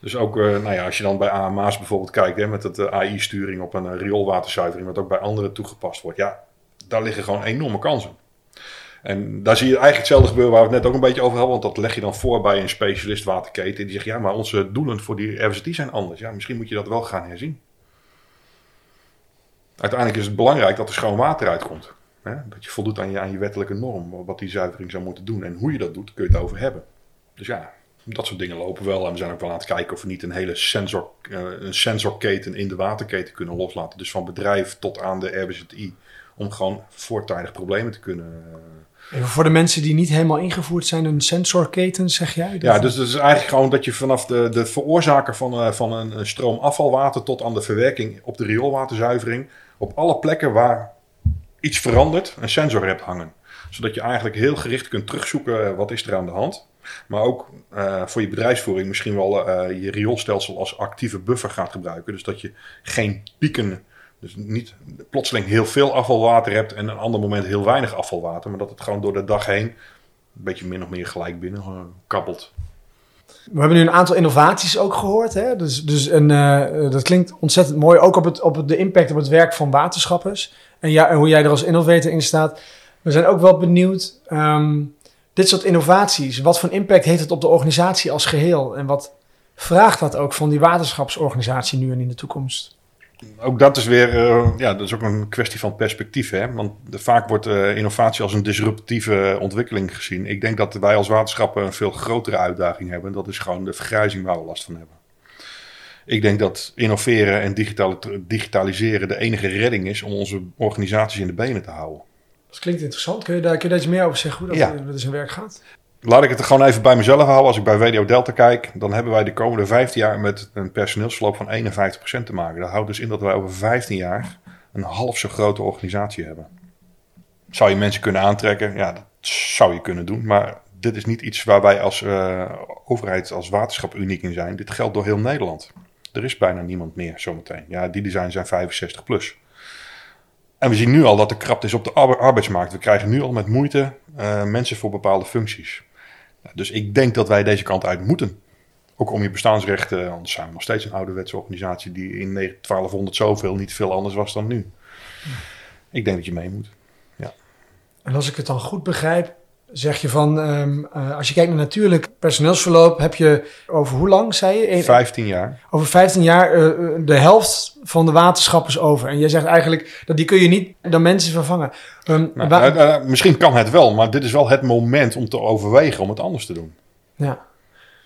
Dus ook, nou ja, als je dan bij AMA's bijvoorbeeld kijkt, hè, met eh, AI-sturing op een rioolwaterzuivering, wat ook bij anderen toegepast wordt. Ja, daar liggen gewoon enorme kansen. En daar zie je eigenlijk hetzelfde gebeuren waar we het net ook een beetje over hadden. Want dat leg je dan voor bij een specialist waterketen. Die zegt, ja, maar onze doelen voor die RWZT zijn anders. Ja, misschien moet je dat wel gaan herzien. Uiteindelijk is het belangrijk dat er schoon water uitkomt. Hè? Dat je voldoet aan je, aan je wettelijke norm. Wat die zuivering zou moeten doen. En hoe je dat doet, kun je het over hebben. Dus ja, dat soort dingen lopen wel. En we zijn ook wel aan het kijken of we niet een hele sensor, eh, een sensorketen in de waterketen kunnen loslaten. Dus van bedrijf tot aan de RWZI. Om gewoon voortijdig problemen te kunnen... voor de mensen die niet helemaal ingevoerd zijn, een sensorketen, zeg jij? Ja, dus het is eigenlijk gewoon dat je vanaf de, de veroorzaker van, eh, van een, stroom afvalwater tot aan de verwerking op de rioolwaterzuivering, op alle plekken waar iets verandert, een sensor hebt hangen. Zodat je eigenlijk heel gericht kunt terugzoeken eh, wat is er aan de hand. Maar ook eh, voor je bedrijfsvoering misschien wel je rioolstelsel als actieve buffer gaat gebruiken. Dus dat je geen pieken, dus niet plotseling heel veel afvalwater hebt en een ander moment heel weinig afvalwater. Maar dat het gewoon door de dag heen een beetje min of meer gelijk binnen eh, kabbelt. We hebben nu een aantal innovaties ook gehoord. Hè? Dus, dus een, eh, dat klinkt ontzettend mooi. Ook op, het, op de impact op het werk van waterschappers. En, ja, en hoe jij er als innovator in staat. We zijn ook wel benieuwd. ehm, dit soort innovaties. Wat voor impact heeft het op de organisatie als geheel? En wat vraagt dat ook van die waterschapsorganisatie nu en in de toekomst? Ook dat is weer, eh, ja, dat is ook een kwestie van perspectief. Hè? Want vaak wordt eh, innovatie als een disruptieve ontwikkeling gezien. Ik denk dat wij als waterschappen een veel grotere uitdaging hebben. Dat is gewoon de vergrijzing waar we last van hebben. Ik denk dat innoveren en digitaliseren de enige redding is om onze organisaties in de benen te houden. Dat klinkt interessant. Kun je daar, kun je daar iets meer over zeggen? Hoe dat, Ja. hoe dat in zijn werk gaat? Laat ik het er gewoon even bij mezelf houden. Als ik bij WDO Delta kijk, dan hebben wij de komende 15 jaar met een personeelsverloop van 51% te maken. Dat houdt dus in dat wij over 15 jaar een half zo grote organisatie hebben. Zou je mensen kunnen aantrekken? Ja, dat zou je kunnen doen. Maar dit is niet iets waar wij als eh, overheid, als waterschap uniek in zijn. Dit geldt door heel Nederland. Er is bijna niemand meer zometeen. Ja, die design zijn 65 plus. En we zien nu al dat er krapte is op de arbe- arbeidsmarkt. We krijgen nu al met moeite eh, mensen voor bepaalde functies. Dus ik denk dat wij deze kant uit moeten. Ook om je bestaansrechten, anders zijn we nog steeds een ouderwetse organisatie die in 1200 zoveel niet veel anders was dan nu. Ik denk dat je mee moet. En als ik het dan goed begrijp, zeg je van, ehm, eh, als je kijkt naar natuurlijk personeelsverloop, heb je over hoe lang, zei je? Eén- 15 jaar. over 15 jaar eh, de helft van de waterschappers over. En jij zegt eigenlijk dat die kun je niet door mensen vervangen. Ehm, Nou, misschien kan het wel, maar dit is wel het moment om te overwegen om het anders te doen. ja.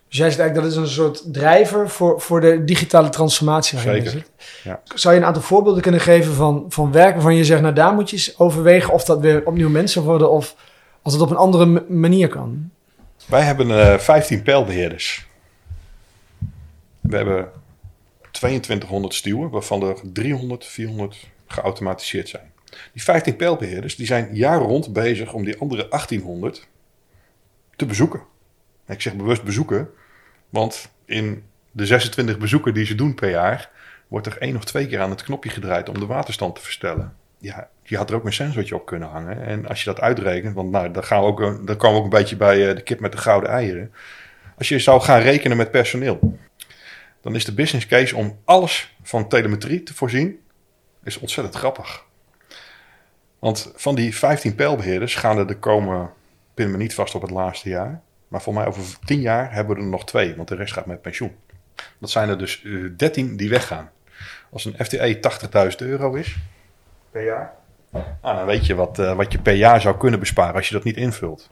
Dus jij zegt eigenlijk dat is een soort drijver voor, voor de digitale transformatie. Zeker, ja. Zou je een aantal voorbeelden kunnen geven van, van werk waarvan je zegt, nou daar moet je eens overwegen of dat weer opnieuw mensen worden of als het op een andere manier kan? Wij hebben eh 15 pijlbeheerders. We hebben 2200 stuwen, waarvan er 300, 400 geautomatiseerd zijn. Die 15 pijlbeheerders die zijn jaar rond bezig om die andere 1800 te bezoeken. En ik zeg bewust bezoeken, want in de 26 bezoeken die ze doen per jaar, wordt er één of twee keer aan het knopje gedraaid om de waterstand te verstellen. Ja, je had er ook een sensortje op kunnen hangen. En als je dat uitrekent, want nou, dan, gaan we ook, komen we ook een beetje bij eh, de kip met de gouden eieren. Als je zou gaan rekenen met personeel, dan is de business case om alles van telemetrie te voorzien, is ontzettend grappig. Want van die 15 pijlbeheerders gaan er de komen, pin me niet vast op het laatste jaar, maar voor mij over 10 jaar hebben we er nog twee, want de rest gaat met pensioen. Dat zijn er dus eh, 13 die weggaan. Als een FTE 80.000 euro is per jaar, nou, dan weet je wat, eh, wat je per jaar zou kunnen besparen als je dat niet invult.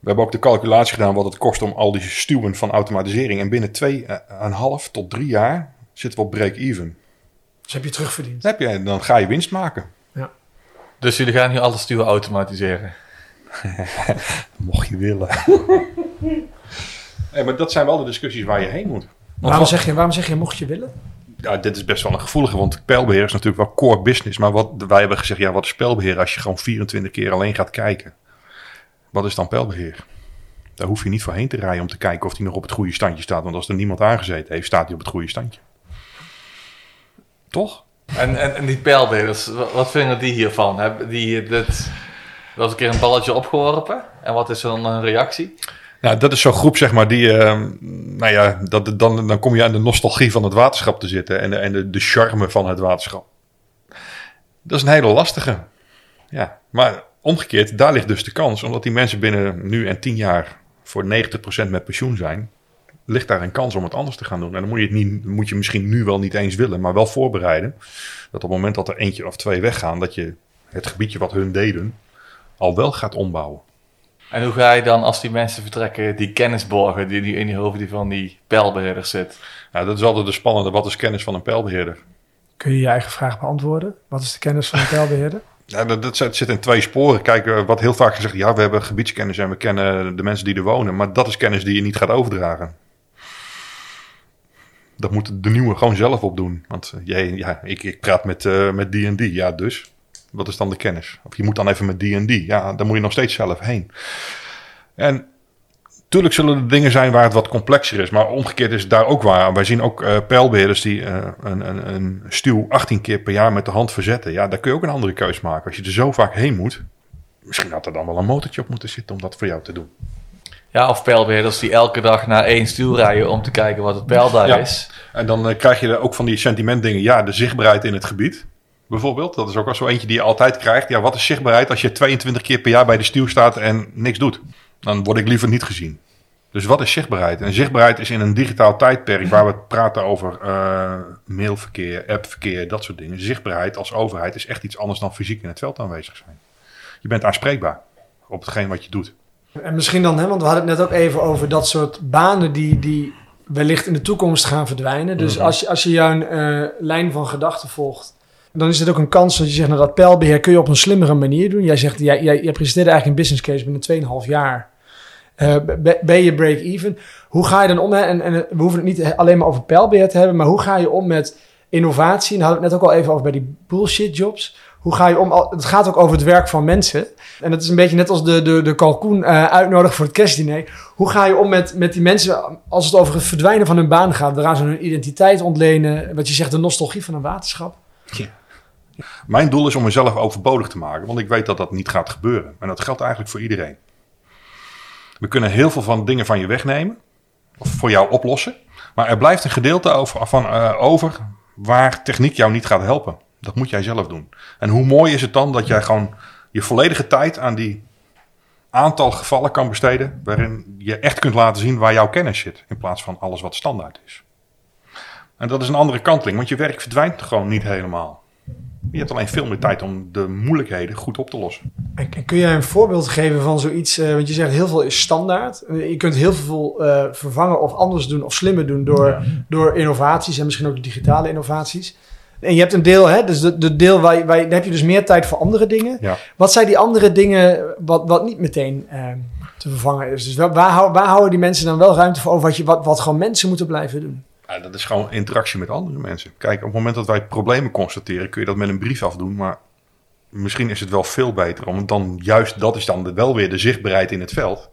We hebben ook de calculatie gedaan wat het kost om al die stuwen van automatisering. En binnen 2,5 tot 3 jaar zitten we op break-even. Dus heb je terugverdiend. Dan, heb je, dan ga je winst maken. Dus jullie gaan nu alle stuwen automatiseren. Mocht je willen. nee, maar dat zijn wel de discussies waar je heen moet. Waarom zeg, je, waarom zeg je mocht je willen? Ja, dit is best wel een gevoelige, want pijlbeheer is natuurlijk wel core business. Maar wat, wij hebben gezegd, ja, wat is pijlbeheer als je gewoon 24 keer alleen gaat kijken? Wat is dan pijlbeheer? Daar hoef je niet voor heen te rijden om te kijken of die nog op het goede standje staat. Want als er niemand aangezeten heeft, staat hij op het goede standje. Toch? En, en, en die pijlbeheerders, wa- wat vinden die hiervan? Hebben die dit, eens een keer een balletje opgeworpen? En wat is dan een reactie? Nou, dat is zo'n groep, zeg maar, die, eh, nou ja, dat, dan, dan kom je aan de nostalgie van het waterschap te zitten en de, en de, de charme van het waterschap. Dat is een hele lastige. Ja, maar omgekeerd, daar ligt dus de kans, omdat die mensen binnen nu en 10 jaar voor 90% met pensioen zijn, ligt daar een kans om het anders te gaan doen. En dan moet je het niet, moet je misschien nu wel niet eens willen, maar wel voorbereiden. Dat op het moment dat er eentje of twee weggaan, dat je het gebiedje wat hun deden al wel gaat ombouwen. En hoe ga je dan, als die mensen vertrekken, die kennis borgen die nu in die hoofden van die pijlbeheerders zit? Nou, dat is altijd de spannende. Wat is kennis van een pijlbeheerder? Kun je je eigen vraag beantwoorden? Wat is de kennis van een pijlbeheerder? Ja, dat, dat zit zit in twee sporen. Kijk, eh, wat heel vaak gezegd, ja, we hebben gebiedskennis en we kennen de mensen die er wonen. Maar dat is kennis die je niet gaat overdragen. Dat moet de nieuwe gewoon zelf opdoen. Want eh, jij, ja, ik, ik praat met, eh, met die en die. Ja, dus. Wat is dan de kennis? Of je moet dan even met die en die. Ja, dan moet je nog steeds zelf heen. En Tuurlijk zullen er dingen zijn waar het wat complexer is, maar omgekeerd is het daar ook waar. Wij zien ook eh pijlbeheerders die eh, een, een, een stuw 18 keer per jaar met de hand verzetten. Ja, daar kun je ook een andere keus maken. Als je er zo vaak heen moet, misschien had er dan wel een motortje op moeten zitten om dat voor jou te doen. Ja, of pijlbeheerders die elke dag naar één stuw rijden om te kijken wat het pijl daar Ja. is. En dan eh, krijg je er ook van die sentimentdingen. Ja, de zichtbaarheid in het gebied. Bijvoorbeeld, dat is ook wel zo eentje die je altijd krijgt. Ja, wat is zichtbaarheid als je 22 keer per jaar bij de stuw staat en niks doet? Dan word ik liever niet gezien. Dus wat is zichtbaarheid? En zichtbaarheid is in een digitaal tijdperk waar we praten over eh, mailverkeer, appverkeer, dat soort dingen. Zichtbaarheid als overheid is echt iets anders dan fysiek in het veld aanwezig zijn. Je bent aanspreekbaar op hetgeen wat je doet. En misschien dan, hè, want we hadden het net ook even over dat soort banen die, die wellicht in de toekomst gaan verdwijnen. Dus Mhm. als, je, als je jouw eh, lijn van gedachten volgt, dan is het ook een kans dat je zegt, nou dat pijlbeheer kun je op een slimmere manier doen. Jij zegt, jij, jij, presenteerde eigenlijk een business case binnen 2,5 jaar. Eh, be- ben je break-even? Hoe ga je dan om? En, en we hoeven het niet alleen maar over pijlbeheer te hebben, maar hoe ga je om met innovatie? En daar hadden we het net ook al even over bij die bullshit jobs. Hoe ga je om? Het gaat ook over het werk van mensen. En het is een beetje net als de, de, de kalkoen eh uitnodigen voor het kerstdiner. Hoe ga je om met, met die mensen als het over het verdwijnen van hun baan gaat? Daaraan ze hun identiteit ontlenen. Wat je zegt, de nostalgie van een waterschap. Mijn doel is om mezelf overbodig te maken, want ik weet dat dat niet gaat gebeuren. En dat geldt eigenlijk voor iedereen. We kunnen heel veel van dingen van je wegnemen, of voor jou oplossen. Maar er blijft een gedeelte over, van, eh, over waar techniek jou niet gaat helpen. Dat moet jij zelf doen. En hoe mooi is het dan dat jij gewoon je volledige tijd aan die aantal gevallen kan besteden waarin je echt kunt laten zien waar jouw kennis zit, in plaats van alles wat standaard is. En dat is een andere kanteling, want je werk verdwijnt gewoon niet helemaal. Je hebt alleen veel meer tijd om de moeilijkheden goed op te lossen. En, en kun jij een voorbeeld geven van zoiets? eh, want je zegt heel veel is standaard. Je kunt heel veel eh, vervangen of anders doen of slimmer doen door, door innovaties en misschien ook digitale innovaties. En je hebt een deel, hè, dus de, de deel waar, je- waar je- dan heb je dus meer tijd voor andere dingen. Ja. Wat zijn die andere dingen wat, wat niet meteen eh, te vervangen is? Dus waar, hou- waar houden die mensen dan wel ruimte voor over wat, je, wat, wat gewoon mensen moeten blijven doen? Dat is gewoon interactie met andere mensen. Kijk, op het moment dat wij problemen constateren, kun je dat met een brief afdoen. Maar misschien is het wel veel beter het dan juist, dat is dan de- wel weer de zichtbaarheid in het veld.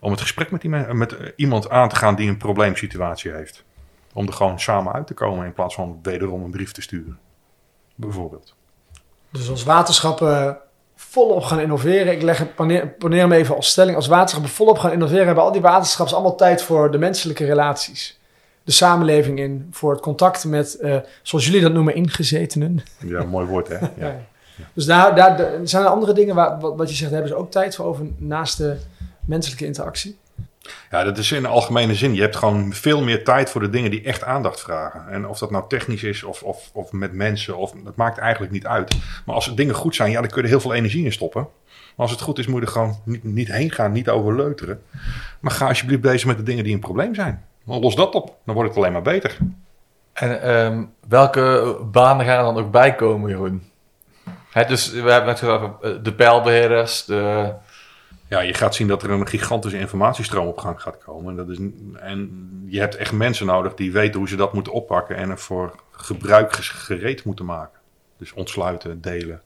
Om het gesprek met, met iemand aan te gaan die een probleemsituatie heeft. Om er gewoon samen uit te komen in plaats van wederom een brief te sturen. Bijvoorbeeld. Dus als waterschappen volop gaan innoveren, ik leg het, poneer, poneer hem even als stelling, als waterschappen volop gaan innoveren, hebben al die waterschappen allemaal tijd voor de menselijke relaties. De samenleving in, voor het contact met, eh, zoals jullie dat noemen, ingezetenen. Ja, mooi woord hè. Ja. Dus daar, daar, daar- zijn er andere dingen waar, wat, wat je zegt, daar hebben ze ook tijd voor over naast de menselijke interactie? Ja, dat is in de algemene zin. Je hebt gewoon veel meer tijd voor de dingen die echt aandacht vragen. En of dat nou technisch is of, of, of met mensen, of, dat maakt eigenlijk niet uit. Maar als dingen goed zijn, ja, dan kun je er heel veel energie in stoppen. Maar als het goed is, moet je er gewoon niet, niet heen gaan, niet over leuteren. Maar ga alsjeblieft bezig met de dingen die een probleem zijn. Dan los dat op, dan wordt het alleen maar beter. En ehm, welke banen gaan er dan ook bij komen, Jeroen? Dus we hebben het gehad over eh, de pijlbeheerders, de... Ja, je gaat zien dat er een gigantische informatiestroom op gang gaat komen. En, dat is, en je hebt echt mensen nodig die weten hoe ze dat moeten oppakken en er voor gebruik gereed moeten maken. Dus ontsluiten, delen.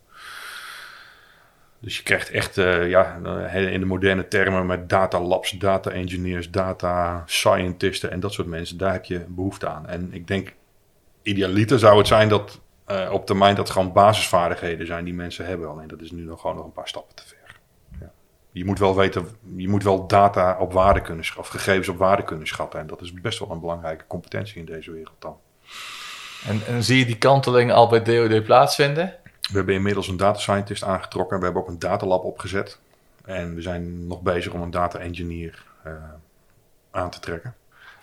Dus je krijgt echt, eh, ja, eh, in de moderne termen met data labs, data engineers, data scientisten en dat soort mensen. Daar heb je behoefte aan. En ik denk, idealiter zou het zijn dat eh, op termijn dat gewoon basisvaardigheden zijn die mensen hebben. Alleen dat is nu nog gewoon nog een paar stappen te ver. Je moet wel weten, je moet wel data op waarde kunnen schatten, of gegevens op waarde kunnen schatten. En dat is best wel een belangrijke competentie in deze wereld dan. En, en zie je die kanteling al bij DOD plaatsvinden? We hebben inmiddels een data scientist aangetrokken. We hebben ook een datalab opgezet. En we zijn nog bezig om een data engineer eh, aan te trekken.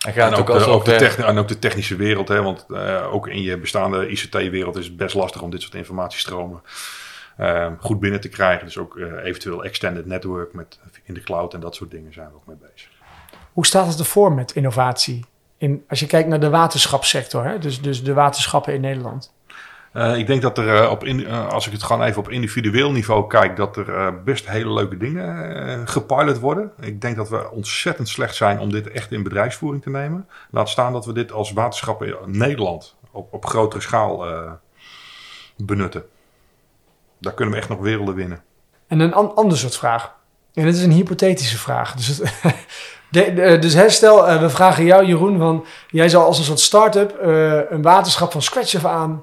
En gaat En ook, ook, de, ook de over- techni- en ook de technische wereld. Hè, want eh, ook in je bestaande ICT-wereld is het best lastig om dit soort informatiestromen eh, goed binnen te krijgen. Dus ook eh, eventueel extended network met, in de cloud en dat soort dingen zijn we ook mee bezig. Hoe staat het ervoor met innovatie? In, als je kijkt naar de waterschapssector, hè? Dus, dus de waterschappen in Nederland. Eh, ik denk dat er, eh, op in, eh, als ik het gewoon even op individueel niveau kijk, dat er best hele leuke dingen gepilot worden. Ik denk dat we ontzettend slecht zijn om dit echt in bedrijfsvoering te nemen. Laat staan dat we dit als waterschappen in Nederland op, op grotere schaal benutten. Daar kunnen we echt nog werelden winnen. En een an- ander soort vraag. En dit is een hypothetische vraag. Dus, de- dus we vragen jou, Jeroen, van jij zou als een soort start-up een waterschap van scratch af aan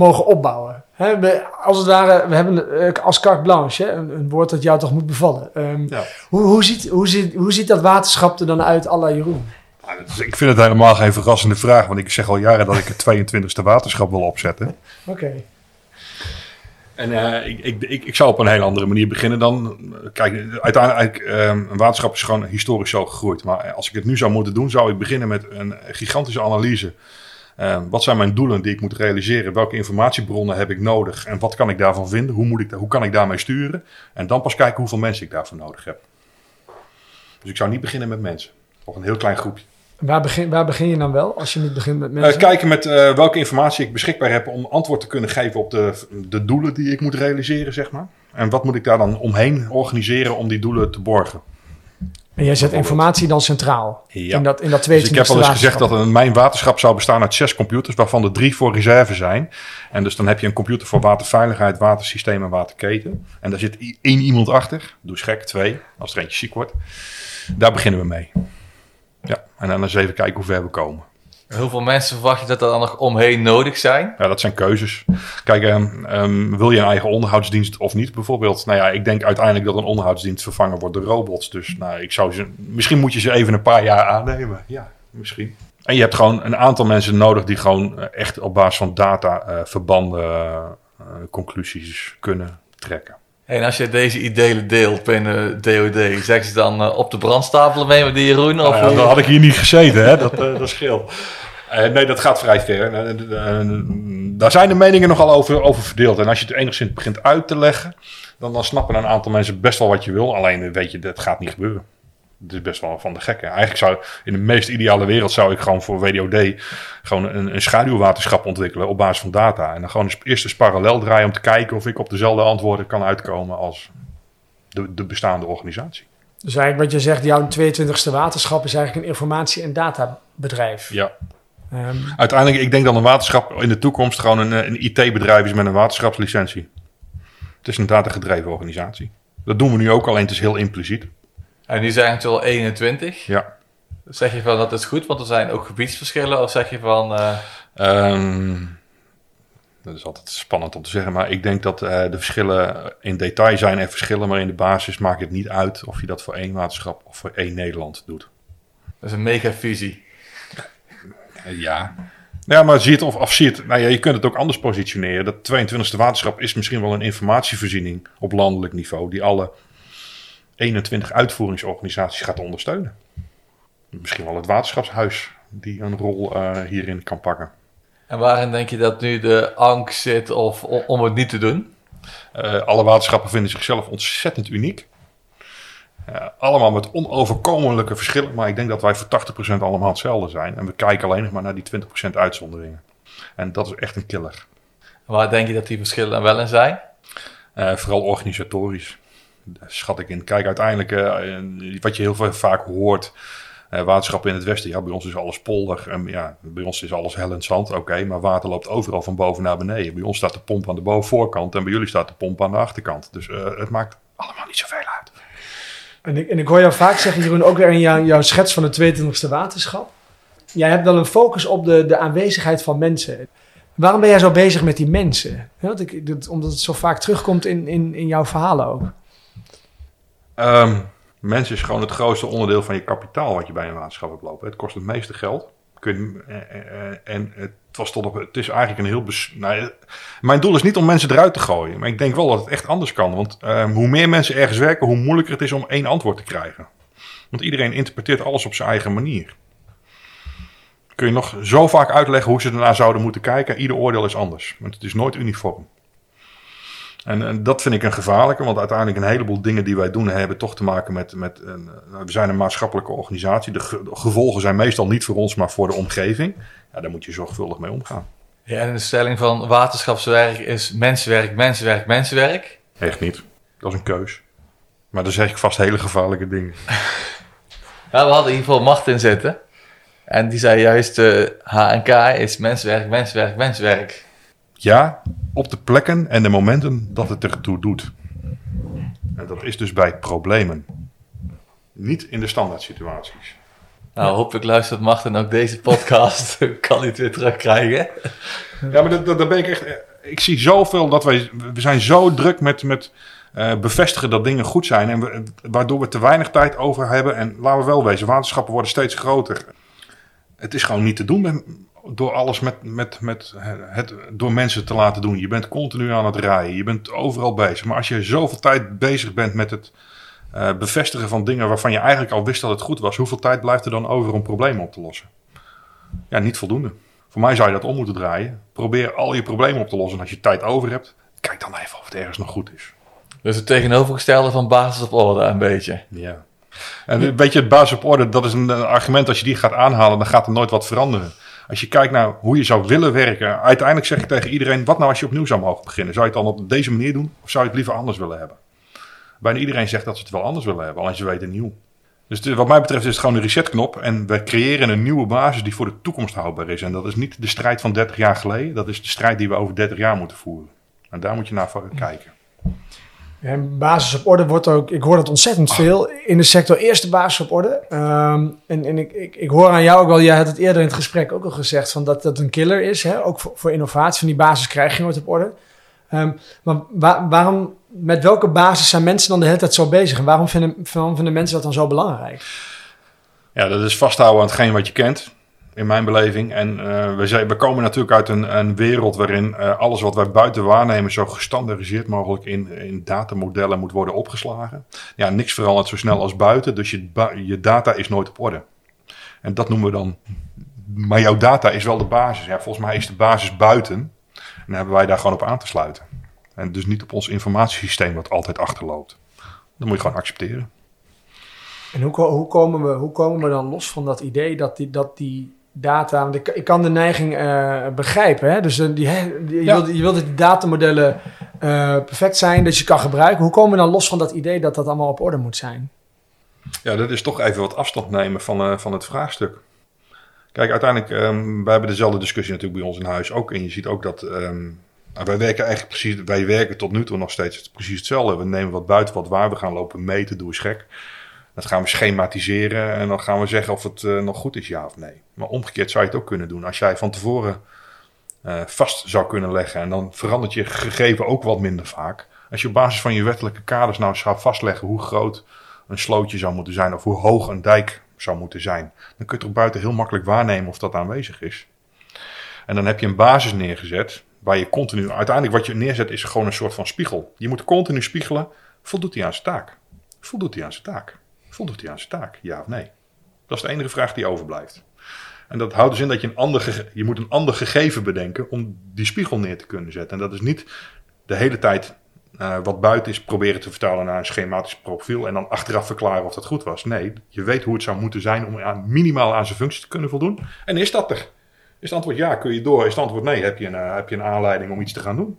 mogen opbouwen. Hè, we, als het ware, we hebben eh, als carte blanche, een, een woord dat jou toch moet bevallen. Ehm, Ja. hoe, hoe, ziet, hoe, ziet, hoe ziet dat waterschap er dan uit, à la Jeroen? Nou, ik vind het helemaal geen verrassende vraag, want ik zeg al jaren dat ik het 22e waterschap wil opzetten. Oké. En eh, ik, ik, ik, ik zou op een hele andere manier beginnen dan. Kijk, uiteindelijk, eh, een waterschap is gewoon historisch zo gegroeid. Maar als ik het nu zou moeten doen, zou ik beginnen met een gigantische analyse. Eh, wat zijn mijn doelen die ik moet realiseren? Welke informatiebronnen heb ik nodig? En wat kan ik daarvan vinden? Hoe, moet ik, hoe kan ik daarmee sturen? En dan pas kijken hoeveel mensen ik daarvoor nodig heb. Dus ik zou niet beginnen met mensen. Of een heel klein groepje. Waar, begin, waar begin je dan wel, als je niet begint met Eh, mensen? kijken met eh, welke informatie ik beschikbaar heb om antwoord te kunnen geven op de, de doelen die ik moet realiseren, zeg maar. En wat moet ik daar dan omheen organiseren om die doelen te borgen? En jij zet informatie dan centraal Ja. in dat, in dat Dus 22e ik heb al eens gezegd dat een, mijn waterschap zou bestaan uit zes computers, waarvan er drie voor reserve zijn. En dus dan heb je een computer voor waterveiligheid, watersysteem en waterketen. En daar zit één iemand achter. Doe eens gek, twee, als er eentje ziek wordt. Daar beginnen we mee. Ja, en dan eens even kijken hoe ver we komen. Hoeveel mensen verwacht je dat er dan nog omheen nodig zijn? Ja, dat zijn keuzes. Kijk, ehm, ehm, wil je een eigen onderhoudsdienst of niet bijvoorbeeld? Nou ja, ik denk uiteindelijk dat een onderhoudsdienst vervangen wordt door robots. Dus nou, ik zou ze, misschien moet je ze even een paar jaar aannemen. Ja, misschien. En je hebt gewoon een aantal mensen nodig die gewoon eh, echt op basis van data eh, verbanden, eh, conclusies kunnen trekken. En als je deze ideeën deelt binnen DOD, zeg ze dan uh, op de brandstapelen mee met die Jeroen? Of nou ja, dan had ik hier niet gezeten, hè? dat, uh, dat scheelt. Uh, nee, dat gaat vrij ver. daar zijn de meningen nogal over, over verdeeld. En als je het enigszins begint uit te leggen, dan, dan snappen een aantal mensen best wel wat je wil. Alleen weet je, dat gaat niet gebeuren. Het is best wel van de gekke. Eigenlijk zou in de meest ideale wereld zou ik gewoon voor WDOD gewoon een, een schaduwwaterschap ontwikkelen op basis van data. En dan gewoon eerst eens parallel draaien om te kijken of ik op dezelfde antwoorden kan uitkomen als de, de bestaande organisatie. Dus eigenlijk wat je zegt, jouw 22e waterschap is eigenlijk een informatie- en databedrijf. Ja. Um, Uiteindelijk, ik denk dat een waterschap in de toekomst gewoon een, een IT-bedrijf is met een waterschapslicentie. Het is een datagedreven organisatie. Dat doen we nu ook, alleen het is heel impliciet. En nu zijn het wel 21. Ja. Zeg je van dat is goed, want er zijn ook gebiedsverschillen? Of zeg je van... Uh... Um, dat is altijd spannend om te zeggen, maar ik denk dat uh, de verschillen in detail zijn en verschillen, maar in de basis maakt het niet uit of je dat voor één waterschap of voor één Nederland doet. Dat is een mega fusie. Ja. Ja, maar zie het of, of zie het. Nou ja, je kunt het ook anders positioneren. Dat 22e waterschap is misschien wel een informatievoorziening op landelijk niveau die alle 21 uitvoeringsorganisaties gaat ondersteunen. Misschien wel het waterschapshuis die een rol uh, hierin kan pakken. En waarin denk je dat nu de angst zit of, om het niet te doen? Uh, alle waterschappen vinden zichzelf ontzettend uniek. Uh, allemaal met onoverkomelijke verschillen, maar ik denk dat wij voor 80% allemaal hetzelfde zijn. En we kijken alleen nog maar naar die 20% uitzonderingen. En dat is echt een killer. Waar denk je dat die verschillen wel in zijn? vooral organisatorisch schat ik in. Kijk, uiteindelijk, uh, wat je heel vaak hoort, uh, waterschap in het westen, ja, bij ons is alles polder. En ja, bij ons is alles hellend zand, oké, maar water loopt overal van boven naar beneden. Bij ons staat de pomp aan de boven voorkant en bij jullie staat de pomp aan de achterkant. Dus het maakt allemaal niet zoveel uit. En ik, hoor jou vaak zeggen, Jeroen, ook weer in jou, jouw schets van de 22e waterschap. Jij hebt wel een focus op de, de aanwezigheid van mensen. Waarom ben jij zo bezig met die mensen? ik, omdat het zo vaak terugkomt in, in, in jouw verhalen ook. Um, mensen is gewoon het grootste onderdeel van je kapitaal wat je bij een waterschap hebt lopen. Het kost het meeste geld. Kun je, uh, en het, was tot het is eigenlijk een heel. Nou, mijn doel is niet om mensen eruit te gooien. Maar ik denk wel dat het echt anders kan. Want um, hoe meer mensen ergens werken, hoe moeilijker het is om één antwoord te krijgen. Want iedereen interpreteert alles op zijn eigen manier. Kun je nog zo vaak uitleggen hoe ze ernaar zouden moeten kijken. Ieder oordeel is anders. Want het is nooit uniform. En, en, dat vind ik een gevaarlijke, want uiteindelijk een heleboel dingen die wij doen hebben toch te maken met. met een, eh, we zijn een maatschappelijke organisatie. De, gevolgen zijn meestal niet voor ons, maar voor de omgeving. Ja, daar moet je zorgvuldig mee omgaan. Ja, en de stelling van waterschapswerk is mensenwerk, mensenwerk, mensenwerk. Echt niet. Dat is een keus. Maar dan zeg ik vast hele gevaarlijke dingen. ja, we hadden in ieder geval macht in zitten. En die zei juist, uh, eh, HNK is mensenwerk, mensenwerk, mensenwerk. Ja, op de plekken en de momenten dat het ertoe doet. En dat is dus bij problemen. Niet in de standaard situaties. Nou, hopelijk luistert Martin ook deze podcast. kan hij het weer terugkrijgen. Ja, maar daar ben ik echt... Ik zie zoveel dat wij... We zijn zo druk met... met uh, bevestigen dat dingen goed zijn. En we, waardoor we te weinig tijd over hebben. En laten we wel wezen, waterschappen worden steeds groter. Het is gewoon niet te doen door alles met, met, met het, door mensen te laten doen. Je bent continu aan het rijden. Je bent overal bezig. Maar als je zoveel tijd bezig bent met het uh, bevestigen van dingen waarvan je eigenlijk al wist dat het goed was, hoeveel tijd blijft er dan over om problemen op te lossen? Ja, niet voldoende. Voor mij zou je dat om moeten draaien. Probeer al je problemen op te lossen. En als je tijd over hebt, kijk dan even of het ergens nog goed is. Dus het tegenovergestelde van basis op orde een beetje. Ja. En weet je, basis op orde, dat is een argument. Als je die gaat aanhalen, dan gaat er nooit wat veranderen. Als je kijkt naar hoe je zou willen werken, uiteindelijk zeg ik tegen iedereen: wat nou als je opnieuw zou mogen beginnen? Zou je het dan op deze manier doen of zou je het liever anders willen hebben? Bijna iedereen zegt dat ze het wel anders willen hebben, alleen ze weten nieuw. Dus wat mij betreft is het gewoon een resetknop en we creëren een nieuwe basis die voor de toekomst houdbaar is. En dat is niet de strijd van 30 jaar geleden, dat is de strijd die we over 30 jaar moeten voeren. En daar moet je naar kijken. Basis op orde wordt ook, ik hoor dat ontzettend veel in de sector. Eerste basis op orde. Um, en en ik, ik, ik hoor aan jou ook wel, jij had het eerder in het gesprek ook al gezegd, van dat dat een killer is. Hè? Ook voor, voor innovatie, van die basis krijg je nooit op orde. Um, maar waarom, met welke basis zijn mensen dan de hele tijd zo bezig? En waarom vinden, waarom vinden mensen dat dan zo belangrijk? Ja, dat is vasthouden aan hetgeen wat je kent. In mijn beleving. En eh, we, zijn, we komen natuurlijk uit een, een wereld waarin eh, alles wat wij buiten waarnemen zo gestandardiseerd mogelijk in, in datamodellen moet worden opgeslagen. Ja, niks verandert zo snel als buiten, dus je, je data is nooit op orde. En dat noemen we dan. Maar jouw data is wel de basis. Ja, volgens mij is de basis buiten. En dan hebben wij daar gewoon op aan te sluiten. En dus niet op ons informatiesysteem wat altijd achterloopt. Dat moet je gewoon accepteren. En hoe, hoe, komen we, hoe komen we dan los van dat idee dat die, dat die data... Want ik, ik kan de neiging uh, begrijpen. Hè? Dus uh, die, je, ja. wilt, je wilt dat die datamodellen uh, perfect zijn, dat je kan gebruiken. Hoe komen we dan los van dat idee dat dat allemaal op orde moet zijn? Ja, dat is toch even wat afstand nemen van, van het vraagstuk. Kijk, uiteindelijk, um, wij hebben dezelfde discussie natuurlijk bij ons in huis ook. En je ziet ook dat... Um, wij werken eigenlijk precies, wij werken tot nu toe nog steeds precies hetzelfde. We nemen wat buiten wat waar, we gaan lopen meten, doe eens gek. Dat gaan we schematiseren en dan gaan we zeggen of het uh, nog goed is, ja of nee. Maar omgekeerd zou je het ook kunnen doen. Als jij van tevoren uh, vast zou kunnen leggen en dan verandert je gegeven ook wat minder vaak. Als je op basis van je wettelijke kaders nou zou vastleggen hoe groot een slootje zou moeten zijn of hoe hoog een dijk zou moeten zijn, dan kun je toch buiten heel makkelijk waarnemen of dat aanwezig is. En dan heb je een basis neergezet waar je continu, uiteindelijk wat je neerzet is gewoon een soort van spiegel. Je moet continu spiegelen, voldoet hij aan zijn taak? Voldoet hij aan zijn taak? Voldoet hij aan zijn taak? Ja of nee? Dat is de enige vraag die overblijft. En dat houdt dus in dat je een ander, je moet een ander gegeven bedenken om die spiegel neer te kunnen zetten. En dat is niet de hele tijd uh, wat buiten is proberen te vertalen naar een schematisch profiel en dan achteraf verklaren of dat goed was. Nee, je weet hoe het zou moeten zijn om aan, minimaal aan zijn functie te kunnen voldoen. En is dat er? Is het antwoord ja, kun je door? Is het antwoord nee, heb je een, uh, heb je een aanleiding om iets te gaan doen?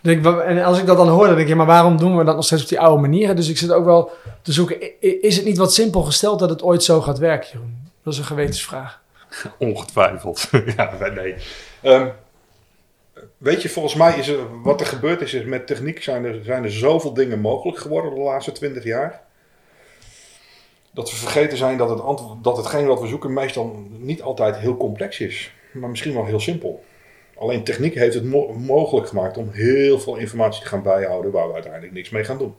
Denk, en als ik dat dan hoor, dan denk je, maar waarom doen we dat nog steeds op die oude manier? Dus ik zit ook wel te zoeken, is het niet wat simpel gesteld dat het ooit zo gaat werken, Jeroen? Dat is een gewetensvraag. Ongetwijfeld. ja, nee. Um, weet je, volgens mij is er, wat er gebeurd is, met techniek zijn er, zijn er zoveel dingen mogelijk geworden de laatste twintig jaar. Dat we vergeten zijn dat, het dat hetgeen wat we zoeken meestal niet altijd heel complex is. Maar misschien wel heel simpel. Alleen techniek heeft het mo mogelijk gemaakt om heel veel informatie te gaan bijhouden waar we uiteindelijk niks mee gaan doen.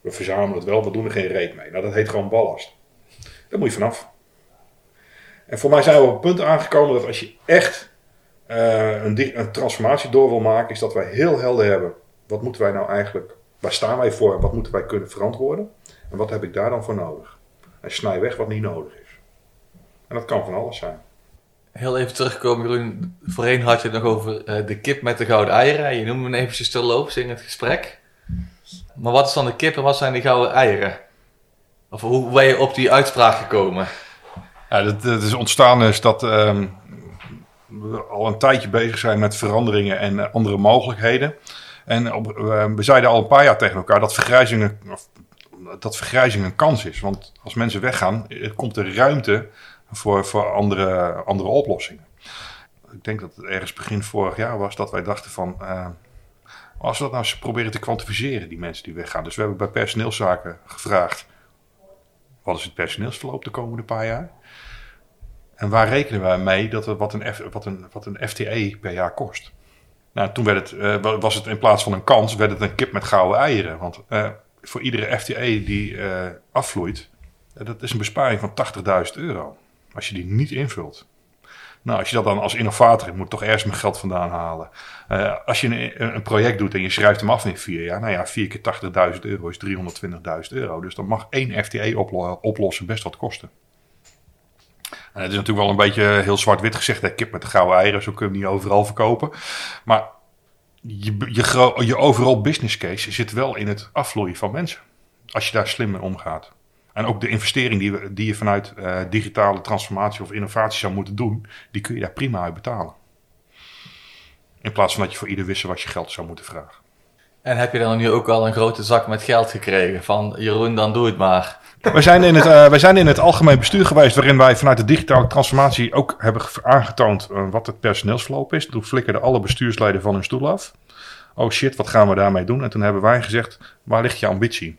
We verzamelen het wel, we doen er geen reet mee. Nou, dat heet gewoon ballast. Daar moet je vanaf. En voor mij zijn we op het punt aangekomen dat als je echt uh, een, een, transformatie door wil maken, is dat wij heel helder hebben. Wat moeten wij nou eigenlijk, waar staan wij voor, wat moeten wij kunnen verantwoorden? En wat heb ik daar dan voor nodig? En snij weg wat niet nodig is. En dat kan van alles zijn heel even terugkomen. Voorheen had je het nog over uh, de kip met de gouden eieren. Je noemde hem eventjes te loops in het gesprek. Maar wat is dan de kip en wat zijn die gouden eieren? Of hoe ben je op die uitspraak gekomen? Ja, dat, is ontstaan is dat um, we al een tijdje bezig zijn met veranderingen en uh, andere mogelijkheden. En op, uh, we zeiden al een paar jaar tegen elkaar dat vergrijzing, of, dat vergrijzing een kans is. Want als mensen weggaan, komt er ruimte voor, voor andere, andere oplossingen. Ik denk dat het ergens begin vorig jaar was dat wij dachten van... Uh, als we dat nou eens proberen te kwantificeren, die mensen die weggaan. Dus we hebben bij personeelszaken gevraagd... wat is het personeelsverloop de komende paar jaar? En waar rekenen wij mee dat wat, een, F, wat, een, wat een FTE per jaar kost? Nou, toen werd het, uh, was het in plaats van een kans, werd het een kip met gouden eieren. Want uh, voor iedere FTE die uh, afvloeit, dat is een besparing van 80.000 euro. Als je die niet invult. Nou, als je dat dan als innovator, moet toch ergens mijn geld vandaan halen. Uh, als je een, een, project doet en je schrijft hem af in vier jaar, nou ja, 4 keer 80.000 euro is 320.000 euro. Dus dan mag één FTE oplo oplossen best wat kosten. En het is natuurlijk wel een beetje heel zwart-wit gezegd, hè, kip met de gouden eieren, zo kun je hem niet overal verkopen. Maar je, je, je overal business case zit wel in het afvloeien van mensen. Als je daar slim mee omgaat. En ook de investering die, we, die je vanuit uh, digitale transformatie of innovatie zou moeten doen, die kun je daar prima uit betalen. In plaats van dat je voor ieder wissel wat je geld zou moeten vragen. En heb je dan nu ook al een grote zak met geld gekregen van Jeroen, dan doe het maar. Wij zijn, in het, uh, wij zijn in het algemeen bestuur geweest waarin wij vanuit de digitale transformatie ook hebben aangetoond uh, wat het personeelsverloop is. Toen flikkerden alle bestuursleden van hun stoel af. Oh shit, wat gaan we daarmee doen? En toen hebben wij gezegd, waar ligt je ambitie?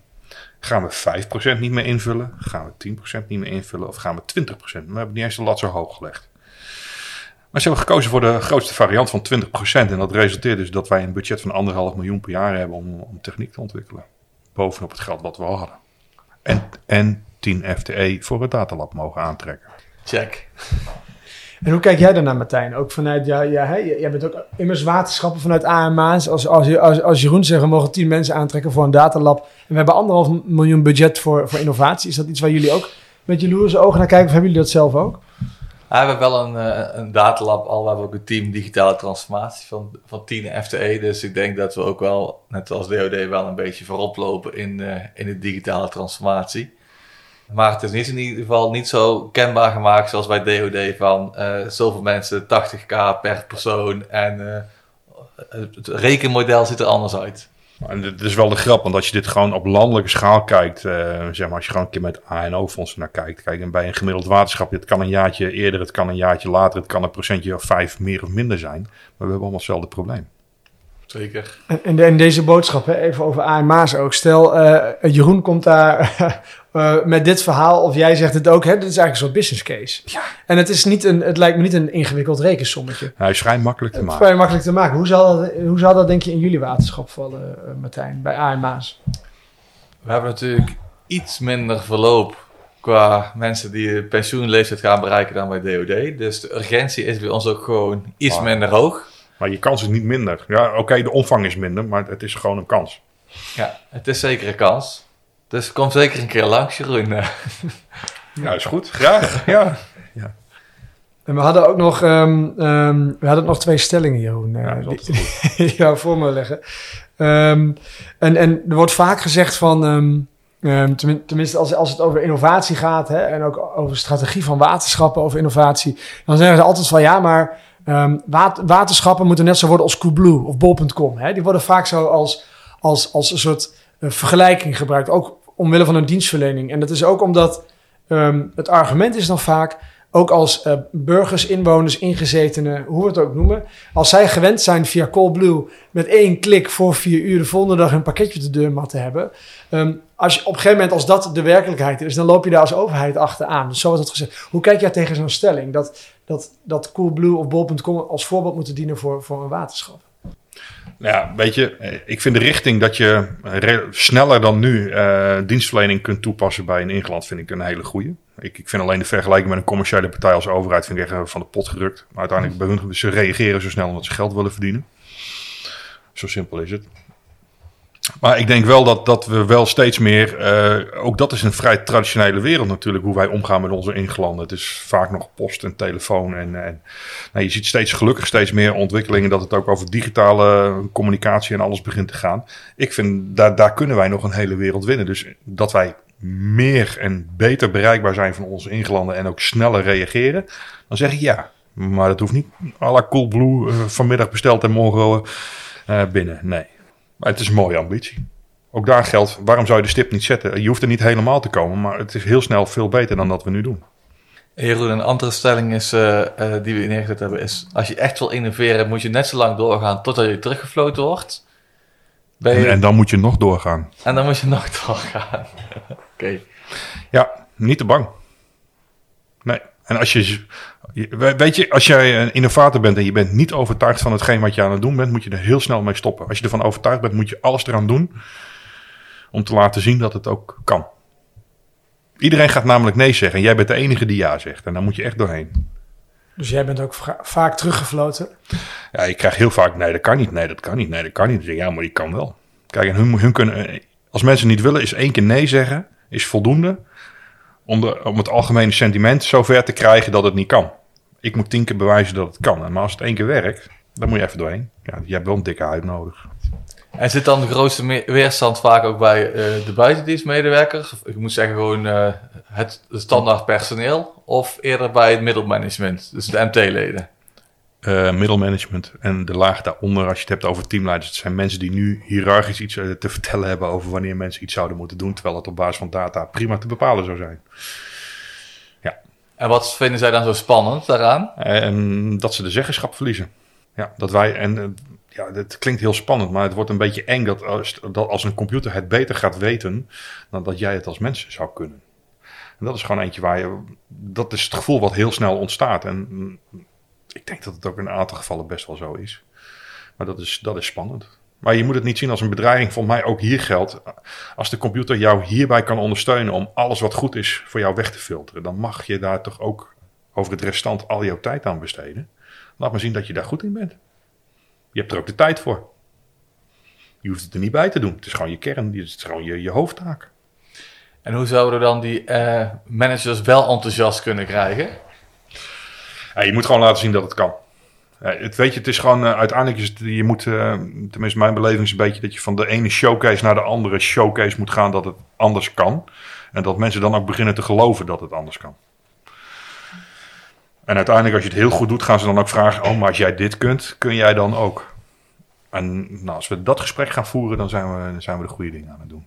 Gaan we 5% niet meer invullen? Gaan we 10% niet meer invullen? Of gaan we 20%? We hebben niet eens de lat zo hoog gelegd. Maar ze hebben gekozen voor de grootste variant van 20%. En dat resulteert dus dat wij een budget van anderhalf miljoen per jaar hebben om, om techniek te ontwikkelen. Bovenop het geld wat we al hadden. En, en 10 FTE voor het datalab mogen aantrekken. Check. En hoe kijk jij daarnaar, Martijn? Ook vanuit, ja, ja, jij bent ook immers waterschappen vanuit AMA's. Als, als, als, als Jeroen zegt, we mogen tien mensen aantrekken voor een datalab. En we hebben anderhalf miljoen budget voor, voor innovatie. Is dat iets waar jullie ook met jaloerse ogen naar kijken? Of hebben jullie dat zelf ook? We hebben wel een, eh, een datalab al. We hebben ook een team digitale transformatie van, van 10 FTE. Dus ik denk dat we ook wel, net als DOD, wel een beetje voorop lopen in, uh, in de digitale transformatie. Maar het is niet in ieder geval niet zo kenbaar gemaakt zoals bij DOD van uh, zoveel mensen, 80k per persoon. En uh, het rekenmodel ziet er anders uit. En het is wel de grap, want als je dit gewoon op landelijke schaal kijkt, uh, zeg maar, als je gewoon een keer met ANO-fondsen naar kijkt, kijk, en bij een gemiddeld waterschap, het kan een jaartje eerder, het kan een jaartje later, het kan een procentje of vijf meer of minder zijn, maar we hebben allemaal hetzelfde probleem. Zeker. En, en, de, en deze boodschap, hè, even over AMA's ook. Stel, uh, Jeroen komt daar uh, met dit verhaal, of jij zegt het ook, hè, dit is eigenlijk een soort business case. Ja. En het, is niet een, het lijkt me niet een ingewikkeld rekensommetje. Hij is vrij makkelijk te Het is maken. vrij makkelijk te maken. Hoe zal dat, hoe zal dat denk je in jullie waterschap vallen, uh, Martijn, bij AMA's? We hebben natuurlijk iets minder verloop qua mensen die pensioenleeftijd gaan bereiken dan bij DOD. Dus de urgentie is bij ons ook gewoon iets Ah. minder hoog. Maar je kans is niet minder. Ja, oké, de omvang is minder, maar het is gewoon een kans. Ja, het is zeker een kans. Dus kom zeker een keer langs, Jeroen. Ja, is goed. Graag. Ja. En we hadden ook nog, um, um, we hadden nog twee stellingen, Jeroen, uh, Ja, die, dat is die jou voor me leggen. Um, en, en er wordt vaak gezegd van, um, tenminste als, als het over innovatie gaat hè, en ook over strategie van waterschappen over innovatie, dan zeggen ze altijd van ja, maar um, wat, waterschappen moeten net zo worden als Coolblue of Bol.com. Die worden vaak zo als, als, als een soort uh, vergelijking gebruikt, ook omwille van hun dienstverlening. En dat is ook omdat um, het argument is dan vaak, ook als uh, burgers, inwoners, ingezetenen, hoe we het ook noemen, als zij gewend zijn via Coolblue met één klik voor vier uur de volgende dag een pakketje op de deurmat te hebben. Um, als je op een gegeven moment, als dat de werkelijkheid is, dan loop je daar als overheid achteraan. Dus zo wordt het gezegd. Hoe kijk jij tegen zo'n stelling? Dat, dat, dat Coolblue of Bol.com als voorbeeld moeten dienen voor, voor een waterschap? Ja, weet je, ik vind de richting dat je sneller dan nu uh, dienstverlening kunt toepassen bij een ingeland, vind ik een hele goede. Ik, ik vind alleen de vergelijking met een commerciële partij als overheid vind ik echt van de pot gerukt. Maar uiteindelijk bij hun, ze reageren zo snel omdat ze geld willen verdienen. Zo simpel is het. Maar ik denk wel dat, dat we wel steeds meer, uh, ook dat is een vrij traditionele wereld natuurlijk, hoe wij omgaan met onze ingelanden. Het is vaak nog post en telefoon. En, en nou, je ziet steeds gelukkig steeds meer ontwikkelingen dat het ook over digitale communicatie en alles begint te gaan. Ik vind, daar, daar kunnen wij nog een hele wereld winnen. Dus dat wij meer en beter bereikbaar zijn van onze ingelanden en ook sneller reageren, dan zeg ik ja. Maar dat hoeft niet à la uh, vanmiddag besteld en morgen uh, binnen. Nee. Maar het is een mooie ambitie. Ook daar geldt, waarom zou je de stip niet zetten? Je hoeft er niet helemaal te komen, maar het is heel snel veel beter dan dat we nu doen. Jeroen, een andere stelling is, uh, uh, die we neergezet hebben is... als je echt wil innoveren, moet je net zo lang doorgaan totdat je teruggefloten wordt. Je... En, en, dan moet je nog doorgaan. En dan moet je nog doorgaan. Oké. Okay. Ja, niet te bang. Nee. En als je, weet je, als jij een innovator bent en je bent niet overtuigd van hetgeen wat je aan het doen bent, moet je er heel snel mee stoppen. Als je ervan overtuigd bent, moet je alles eraan doen om te laten zien dat het ook kan. Iedereen gaat namelijk nee zeggen en jij bent de enige die ja zegt. En dan moet je echt doorheen. Dus jij bent ook vaak teruggefloten? Ja, ik krijg heel vaak nee, dat kan niet, nee, dat kan niet, nee, dat kan niet. Ik, ja, maar die kan wel. Kijk, en hun, hun kunnen, als mensen niet willen, is één keer nee zeggen, is voldoende om, de, om het algemene sentiment zover te krijgen dat het niet kan. Ik moet tien keer bewijzen dat het kan. Maar als het één keer werkt, dan moet je even doorheen. Ja, je hebt wel een dikke huid nodig. En zit dan de grootste weerstand vaak ook bij uh, de buitendienstmedewerkers? Of ik moet zeggen gewoon uh, het standaard personeel? Of eerder bij het middelmanagement, dus de MT-leden? Uh, middelmanagement en de laag daaronder, als je het hebt over teamleiders. Het zijn mensen die nu hiërarchisch iets te vertellen hebben over wanneer mensen iets zouden moeten doen. Terwijl het op basis van data prima te bepalen zou zijn. Ja. En wat vinden zij dan zo spannend daaraan? En dat ze de zeggenschap verliezen. Ja, dat wij. En ja, het klinkt heel spannend, maar het wordt een beetje eng dat als, dat als een computer het beter gaat weten dan dat jij het als mens zou kunnen. En dat is gewoon eentje waar je. Dat is het gevoel wat heel snel ontstaat. En ik denk dat het ook in een aantal gevallen best wel zo is. Maar dat is, dat is spannend. Maar je moet het niet zien als een bedreiging. Volgens mij ook hier geldt. Als de computer jou hierbij kan ondersteunen om alles wat goed is voor jou weg te filteren, dan mag je daar toch ook over het restant al jouw tijd aan besteden. Laat maar zien dat je daar goed in bent. Je hebt er ook de tijd voor. Je hoeft het er niet bij te doen. Het is gewoon je kern, het is gewoon je, je hoofdtaak. En hoe zouden we dan die eh, managers wel enthousiast kunnen krijgen? Ja, je moet gewoon laten zien dat het kan. Ja, het, weet je, het is gewoon, uh, uiteindelijk is het, je moet, uh, tenminste mijn beleving is een beetje dat je van de ene showcase naar de andere showcase moet gaan dat het anders kan. En dat mensen dan ook beginnen te geloven dat het anders kan. En uiteindelijk als je het heel goed doet, gaan ze dan ook vragen, oh maar als jij dit kunt, kun jij dan ook? En nou, als we dat gesprek gaan voeren, dan zijn we, dan zijn we de goede dingen aan het doen.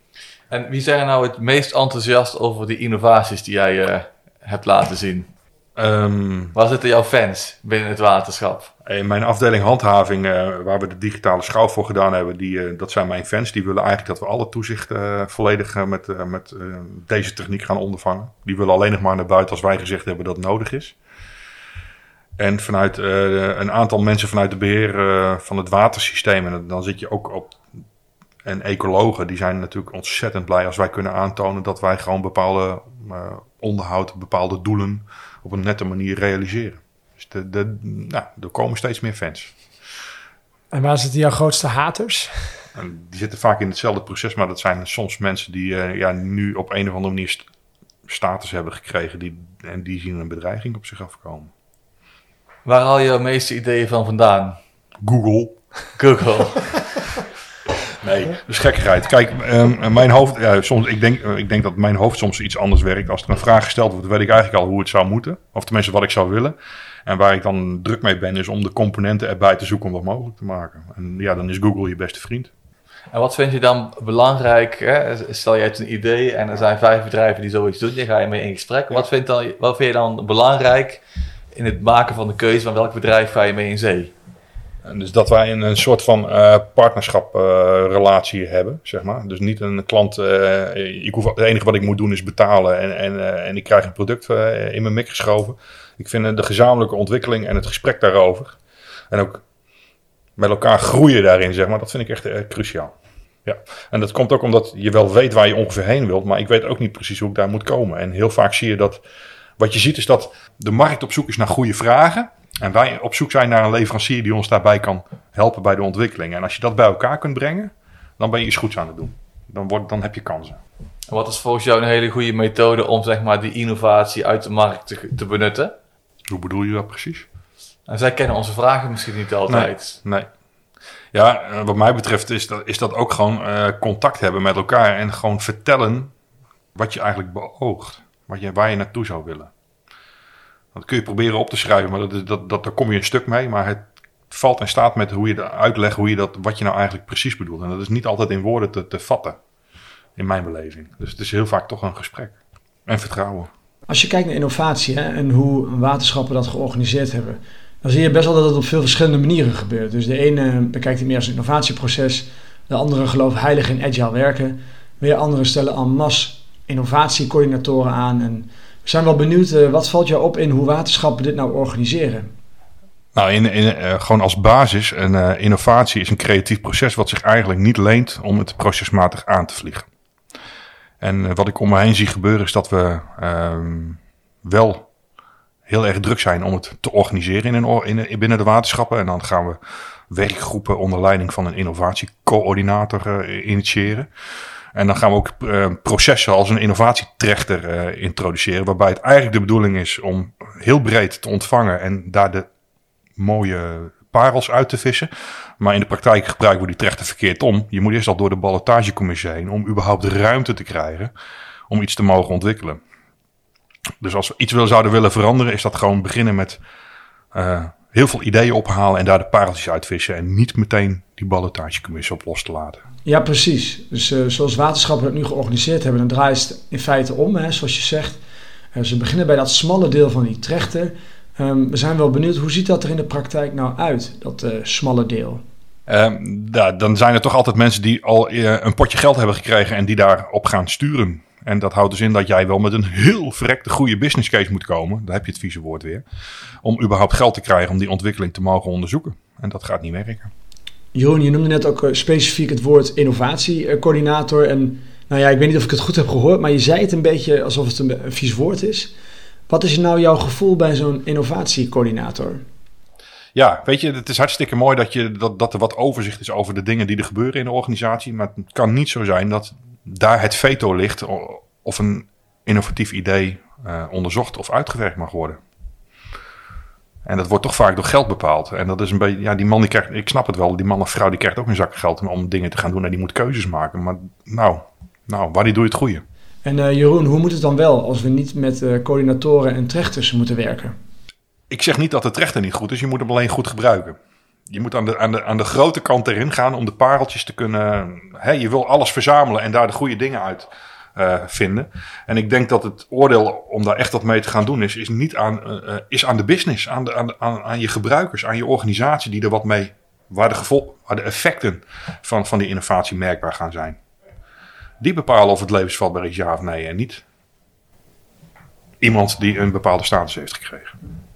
En wie zijn nou het meest enthousiast over die innovaties die jij uh, hebt laten zien? Um, Waar zitten jouw fans binnen het waterschap? In mijn afdeling handhaving, uh, waar we de digitale schouw voor gedaan hebben, die, uh, dat zijn mijn fans. Die willen eigenlijk dat we alle toezicht uh, volledig met, met deze techniek gaan ondervangen. Die willen alleen nog maar naar buiten als wij gezegd hebben dat het nodig is. En vanuit een aantal mensen vanuit de beheer van het watersysteem, en dan zit je ook op en ecologen die zijn natuurlijk ontzettend blij als wij kunnen aantonen dat wij gewoon bepaalde onderhoud, bepaalde doelen op een nette manier realiseren. Dus de, de, nou, er komen steeds meer fans. En waar zitten jouw grootste haters? En die zitten vaak in hetzelfde proces, maar dat zijn soms mensen die uh, ja, nu op een of andere manier st status hebben gekregen die, en die zien een bedreiging op zich afkomen. Waar haal je de meeste ideeën van vandaan? Google. Google. Nee, dat is gekkigheid. Kijk, um, mijn hoofd, ja, soms, ik, denk, ik denk dat mijn hoofd soms iets anders werkt. Als er een vraag gesteld wordt, weet ik eigenlijk al hoe het zou moeten. Of tenminste wat ik zou willen. En waar ik dan druk mee ben, is om de componenten erbij te zoeken om dat mogelijk te maken. En ja, dan is Google je beste vriend. En wat vind je dan belangrijk? Hè? Stel je hebt een idee en er zijn vijf bedrijven die zoiets doen, je ga je mee in gesprek. Wat vind, dan, wat vind je dan belangrijk in het maken van de keuze van welk bedrijf ga je mee in zee? En dus dat wij een, een soort van uh, partnerschaprelatie uh, hebben, zeg maar. Dus niet een klant, uh, ik hoef, het enige wat ik moet doen is betalen en, en, en ik krijg een product in mijn mik geschoven. Ik vind de gezamenlijke ontwikkeling en het gesprek daarover en ook met elkaar groeien daarin, zeg maar, dat vind ik echt cruciaal. Ja, en dat komt ook omdat je wel weet waar je ongeveer heen wilt, maar ik weet ook niet precies hoe ik daar moet komen. En heel vaak zie je dat, wat je ziet is dat de markt op zoek is naar goede vragen. En wij op zoek zijn naar een leverancier die ons daarbij kan helpen bij de ontwikkeling. En als je dat bij elkaar kunt brengen, dan ben je iets goeds aan het doen. Dan, dan heb je kansen. En wat is volgens jou een hele goede methode om zeg maar, die innovatie uit de markt te, te benutten? Hoe bedoel je dat precies? Nou, zij kennen onze vragen misschien niet altijd. Nee, nee. Ja, eh, wat mij betreft is dat, is dat ook gewoon uh, contact hebben met elkaar en gewoon vertellen wat je eigenlijk beoogt. Wat je, waar je naartoe zou willen. Dat kun je proberen op te schrijven, maar dat, dat, dat, daar kom je een stuk mee. Maar het valt en staat met hoe je uitlegt hoe je dat, wat je nou eigenlijk precies bedoelt. En dat is niet altijd in woorden te, te vatten, in mijn beleving. Dus het is heel vaak toch een gesprek. En vertrouwen. Als je kijkt naar innovatie en hoe waterschappen dat georganiseerd hebben, dan zie je best wel dat het op veel verschillende manieren gebeurt. Dus de ene bekijkt het meer als een innovatieproces, de andere gelooft heilig in agile werken, weer anderen stellen en masse innovatiecoördinatoren aan en we zijn wel benieuwd, uh, wat valt jou op in hoe waterschappen dit nou organiseren? Nou, in, in, uh, gewoon als basis, een innovatie is een creatief proces wat zich eigenlijk niet leent om het procesmatig aan te vliegen. En wat ik om me heen zie gebeuren is dat we ehm, wel heel erg druk zijn om het te organiseren in een, in, in, binnen de waterschappen. En dan gaan we werkgroepen onder leiding van een innovatiecoördinator initiëren. En dan gaan we ook uh, processen als een innovatietrechter introduceren. Waarbij het eigenlijk de bedoeling is om heel breed te ontvangen en daar de mooie parels uit te vissen. Maar in de praktijk gebruiken we die trechter verkeerd om. Je moet eerst al door de ballotagecommissie heen om überhaupt ruimte te krijgen om iets te mogen ontwikkelen. Dus als we iets willen, zouden willen veranderen, is dat gewoon beginnen met uh, heel veel ideeën ophalen en daar de pareltjes uitvissen. En niet meteen die ballotagecommissie op los te laten. Ja, precies. Dus uh, zoals waterschappen het nu georganiseerd hebben, dan draait het in feite om, hè, zoals je zegt. Uh, ze beginnen bij dat smalle deel van die trechter. Um, we zijn wel benieuwd, hoe ziet dat er in de praktijk nou uit, dat uh, smalle deel? Um, ja, dan zijn er toch altijd mensen die al een potje geld hebben gekregen en die daarop gaan sturen. En dat houdt dus in dat jij wel met een heel verrekte goede business case moet komen. Daar heb je het vieze woord weer. Om überhaupt geld te krijgen om die ontwikkeling te mogen onderzoeken. En dat gaat niet werken. Jeroen, je noemde net ook eh, specifiek het woord innovatiecoördinator. En nou ja, ik weet niet of ik het goed heb gehoord, maar je zei het een beetje alsof het een, vies woord is. Wat is nou jouw gevoel bij zo'n innovatiecoördinator? Ja, weet je, het is hartstikke mooi dat, je, dat, dat er wat overzicht is over de dingen die er gebeuren in de organisatie. Maar het kan niet zo zijn dat daar het veto ligt of een innovatief idee uh, onderzocht of uitgewerkt mag worden. En dat wordt toch vaak door geld bepaald. En dat is een beetje, ja, die man die krijgt, ik snap het wel, die man of vrouw die krijgt ook een zak geld om dingen te gaan doen en die moet keuzes maken. Maar nou, nou waar die doe je het goede? En uh, Jeroen, hoe moet het dan wel als we niet met uh, coördinatoren en trechters moeten werken? Ik zeg niet dat de trechter niet goed is, je moet hem alleen goed gebruiken. Je moet aan de, aan de, aan de grote kant erin gaan om de pareltjes te kunnen. Hè, je wil alles verzamelen en daar de goede dingen uit uh, vinden. En ik denk dat het oordeel om daar echt wat mee te gaan doen is, is niet aan, is aan de business, aan, de, aan, aan, aan je gebruikers, aan je organisatie die er wat mee, waar de, gevol, waar de effecten van, van die innovatie merkbaar gaan zijn. Die bepalen of het levensvatbaar is, ja of nee, en niet iemand die een bepaalde status heeft gekregen.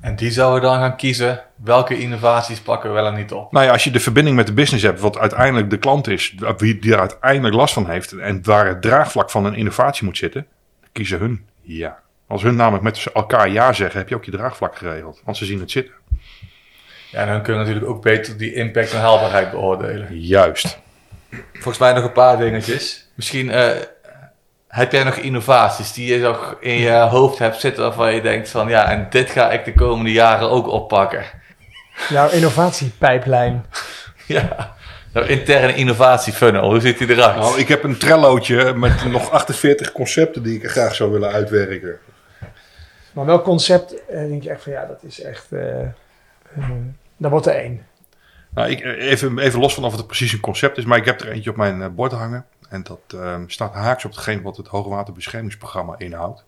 En die zouden dan gaan kiezen welke innovaties pakken we wel en niet op. Nou ja, als je de verbinding met de business hebt, wat uiteindelijk de klant is, wie die er uiteindelijk last van heeft en waar het draagvlak van een innovatie moet zitten, kiezen hun ja. Als hun namelijk met elkaar ja zeggen, heb je ook je draagvlak geregeld. Want ze zien het zitten. Ja, en dan kunnen natuurlijk ook beter die impact en haalbaarheid beoordelen. Juist. Volgens mij nog een paar dingetjes. Misschien uh, heb jij nog innovaties die je nog in je hoofd hebt zitten waarvan je denkt van ja, en dit ga ik de komende jaren ook oppakken? Jouw innovatiepijplijn. ja, nou, interne innovatiefunnel, hoe ziet die eruit? Nou, ik heb een Trellootje met nog 48 concepten die ik graag zou willen uitwerken. Maar welk concept eh, denk je echt van ja, dat is echt, uh, uh, dat wordt er één. Nou, even, even los van of het precies een concept is, maar ik heb er eentje op mijn bord hangen. En dat uh, staat haaks op hetgeen wat het hoogwaterbeschermingsprogramma inhoudt.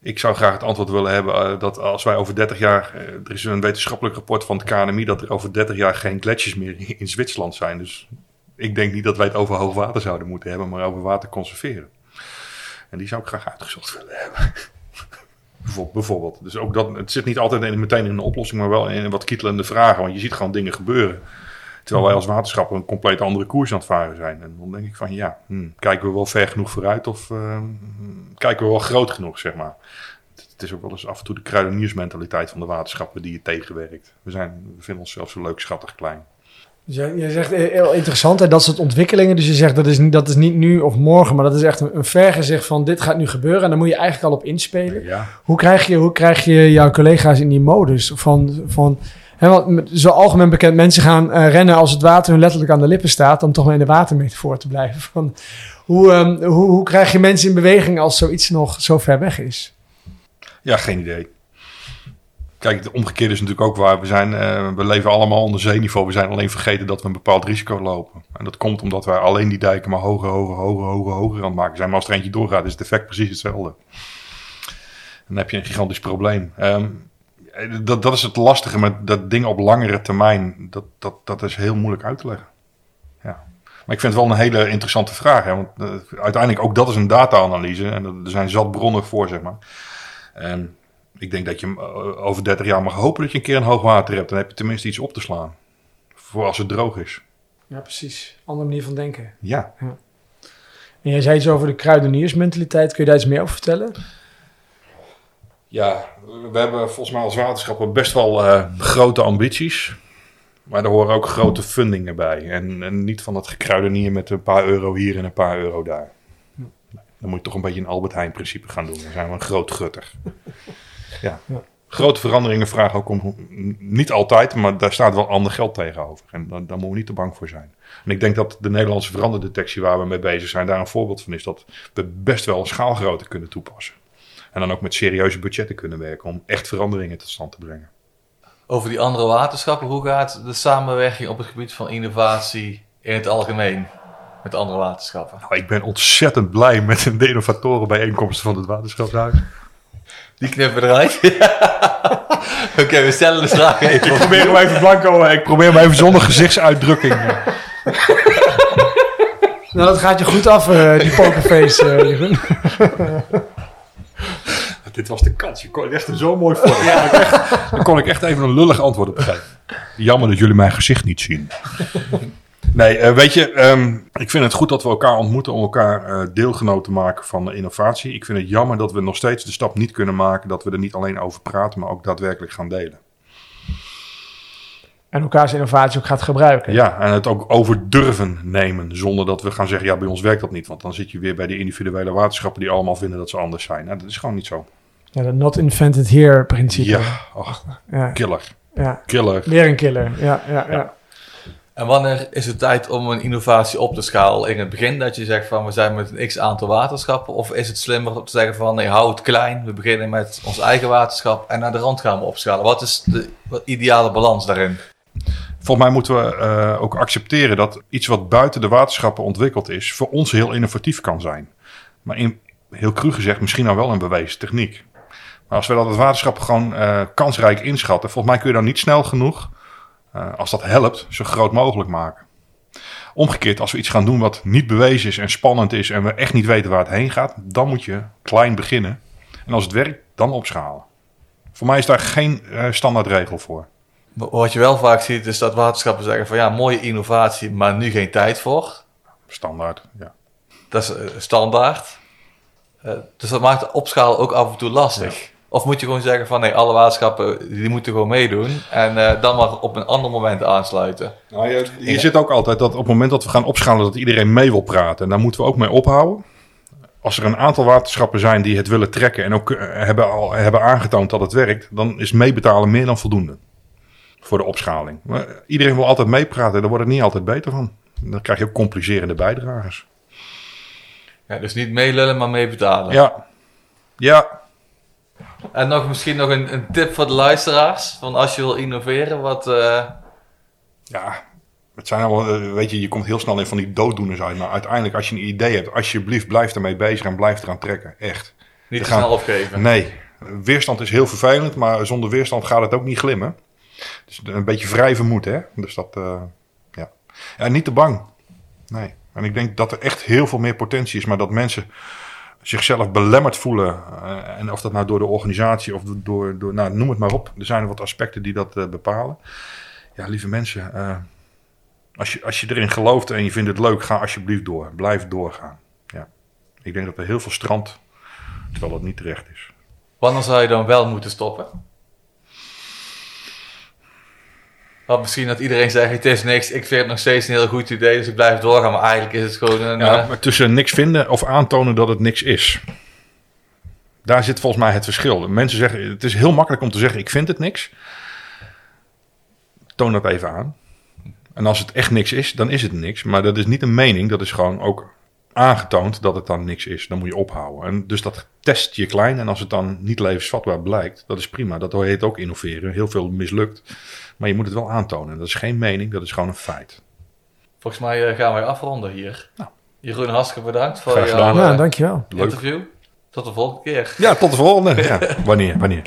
Ik zou graag het antwoord willen hebben uh, dat als wij over 30 jaar. Uh, er is een wetenschappelijk rapport van het KNMI dat er over 30 jaar geen gletsjers meer in Zwitserland zijn. Dus ik denk niet dat wij het over hoogwater zouden moeten hebben, maar over water conserveren. En die zou ik graag uitgezocht willen hebben. Bijvoorbeeld. Dus ook dat, het zit niet altijd meteen in een oplossing, maar wel in wat kietelende vragen. Want je ziet gewoon dingen gebeuren. Terwijl wij als waterschappen een compleet andere koers aan het varen zijn. En dan denk ik van ja, hmm, kijken we wel ver genoeg vooruit of uh, kijken we wel groot genoeg, zeg maar. Het is ook wel eens af en toe de kruideniersmentaliteit van de waterschappen die je tegenwerkt. We, zijn, we vinden onszelf zo leuk, schattig klein. Je, zegt heel interessant, hè, dat soort ontwikkelingen. Dus je zegt dat is, niet, dat is niet nu of morgen, maar dat is echt een, een vergezicht van dit gaat nu gebeuren. En dan moet je eigenlijk al op inspelen. Ja. Hoe, krijg je, hoe krijg je jouw collega's in die modus van... van He, want zo algemeen bekend, mensen gaan uh, rennen als het water hun letterlijk aan de lippen staat, om toch maar in de watermetafoor te blijven. Van, hoe, um, hoe, hoe krijg je mensen in beweging als zoiets nog zo ver weg is? Ja, geen idee. Kijk, het omgekeerde is natuurlijk ook waar. We, zijn, uh, we leven allemaal onder zeeniveau. We zijn alleen vergeten dat we een bepaald risico lopen. En dat komt omdat wij alleen die dijken maar hoger, hoger, hoger, hoger, hoger aan het maken zijn. Maar als er eentje doorgaat, is het effect precies hetzelfde. Dan heb je een gigantisch probleem. Um, dat, dat is het lastige met dat ding op langere termijn. Dat, dat, dat is heel moeilijk uit te leggen. Ja. Maar ik vind het wel een hele interessante vraag. Hè? Want uh, uiteindelijk ook dat is een data-analyse. En er zijn zat bronnen voor, zeg maar. En ik denk dat je uh, over 30 jaar mag hopen dat je een keer een hoogwater hebt. Dan heb je tenminste iets op te slaan. Voor als het droog is. Ja, precies. Andere manier van denken. Ja. ja. En jij zei iets over de kruideniersmentaliteit. Kun je daar iets meer over vertellen? Ja, we hebben volgens mij als waterschappen best wel uh, grote ambities. Maar er horen ook grote fundingen bij. En, en niet van dat gekruidenier met een paar euro hier en een paar euro daar. Dan moet je toch een beetje een Albert Heijn principe gaan doen. Dan zijn we een groot gutter. Ja. ja. Grote veranderingen vragen ook om, niet altijd, maar daar staat wel ander geld tegenover. En daar, daar moeten we niet te bang voor zijn. En ik denk dat de Nederlandse veranderdetectie waar we mee bezig zijn, daar een voorbeeld van is dat we best wel een schaalgrootte kunnen toepassen. En dan ook met serieuze budgetten kunnen werken om echt veranderingen tot stand te brengen. Over die andere waterschappen, hoe gaat de samenwerking op het gebied van innovatie in het algemeen met andere waterschappen? Nou, ik ben ontzettend blij met de innovatorenbijeenkomsten van het waterschapshuis. Die knippen eruit. Oké, okay, we stellen de vraag even. Ik probeer hem even blanco, ik probeer hem even zonder gezichtsuitdrukking. nou, dat gaat je goed af, uh, die pokerface, uh, Jeroen. Dit was de kans. Je kon echt zo mooi voor. Ja. Daar kon ik echt even een lullig antwoord op geven. Jammer dat jullie mijn gezicht niet zien. Nee, eh, weet je, ehm, ik vind het goed dat we elkaar ontmoeten om elkaar eh, deelgenoot te maken van de innovatie. Ik vind het jammer dat we nog steeds de stap niet kunnen maken dat we er niet alleen over praten, maar ook daadwerkelijk gaan delen. En elkaars innovatie ook gaat gebruiken. Ja, en het ook over durven nemen, zonder dat we gaan zeggen, ja, bij ons werkt dat niet. Want dan zit je weer bij die individuele waterschappen die allemaal vinden dat ze anders zijn. Nou, dat is gewoon niet zo. Ja, de not invented here principe. Ja, ach, ja. killer. ja. Killer. Weer een killer. Ja, ja, ja. En wanneer is het tijd om een innovatie op te schalen? In het begin dat je zegt van we zijn met een x aantal waterschappen? Of is het slimmer om te zeggen van nee, hou het klein. We beginnen met ons eigen waterschap en naar de rand gaan we opschalen. Wat is de ideale balans daarin? Volgens mij moeten we eh, ook accepteren dat iets wat buiten de waterschappen ontwikkeld is, voor ons heel innovatief kan zijn. Maar in, heel cru gezegd, misschien nou wel een bewezen techniek. Maar als we dat het waterschap gewoon eh, kansrijk inschatten, volgens mij kun je dan niet snel genoeg, eh, als dat helpt, zo groot mogelijk maken. Omgekeerd, als we iets gaan doen wat niet bewezen is en spannend is en we echt niet weten waar het heen gaat, dan moet je klein beginnen. En als het werkt, dan opschalen. Voor mij is daar geen uh, standaardregel voor. Wat je wel vaak ziet is dat waterschappen zeggen van ja, mooie innovatie, maar nu geen tijd voor. Standaard, ja. Dat is uh, standaard. Uh, dus dat maakt opschalen ook af en toe lastig. Ja. Of moet je gewoon zeggen van nee, alle waterschappen die moeten gewoon meedoen en uh, dan maar op een ander moment aansluiten. Nou, je, je zit ook altijd dat op het moment dat we gaan opschalen dat iedereen mee wil praten. En daar moeten we ook mee ophouden. Als er een aantal waterschappen zijn die het willen trekken en ook uh, hebben, al, hebben aangetoond dat het werkt, dan is meebetalen meer dan voldoende voor de opschaling. Maar iedereen wil altijd meepraten, daar wordt het niet altijd beter van. Dan krijg je ook complicerende bijdragers. Ja, dus niet meelullen, maar meebetalen. Ja. Ja, en nog misschien nog een, een, tip voor de luisteraars. Van als je wil innoveren, wat... Uh... Ja, het zijn allemaal, weet je, je komt heel snel in van die dooddoeners uit. Maar uiteindelijk, als je een idee hebt, alsjeblieft blijf ermee bezig en blijf eraan trekken. Echt. Niet te gaan... snel opgeven. Nee. Weerstand is heel vervelend, maar zonder weerstand gaat het ook niet glimmen. Dus een beetje vrij vermoed, hè. Dus dat, uh, ja. ja. Niet te bang. Nee. En ik denk dat er echt heel veel meer potentie is, maar dat mensen zichzelf belemmerd voelen. Uh, en of dat nou door de organisatie of door, door nou, noem het maar op. Er zijn wat aspecten die dat uh, bepalen. Ja, lieve mensen, uh, als, je, als je erin gelooft en je vindt het leuk, ga alsjeblieft door. Blijf doorgaan. Ja. Ik denk dat er heel veel strand, terwijl dat niet terecht is. Wanneer zou je dan wel moeten stoppen? Want misschien dat iedereen zegt, het is niks, ik vind het nog steeds een heel goed idee, dus ik blijf doorgaan. Maar eigenlijk is het gewoon een... Ja, maar tussen niks vinden of aantonen dat het niks is. Daar zit volgens mij het verschil. Mensen zeggen, het is heel makkelijk om te zeggen, ik vind het niks. Toon dat even aan. En als het echt niks is, dan is het niks. Maar dat is niet een mening, dat is gewoon ook aangetoond dat het dan niks is. Dan moet je ophouden. En dus dat test je klein. En als het dan niet levensvatbaar blijkt, dat is prima. Dat heet ook innoveren. Heel veel mislukt. Maar je moet het wel aantonen. Dat is geen mening, dat is gewoon een feit. Volgens mij uh, gaan wij afronden hier. Nou. Jeroen, hartstikke bedankt voor Graag jouw. Ja, dankjewel. Leuk. interview. Tot de volgende keer. Ja, tot de volgende. Ja. Wanneer, wanneer.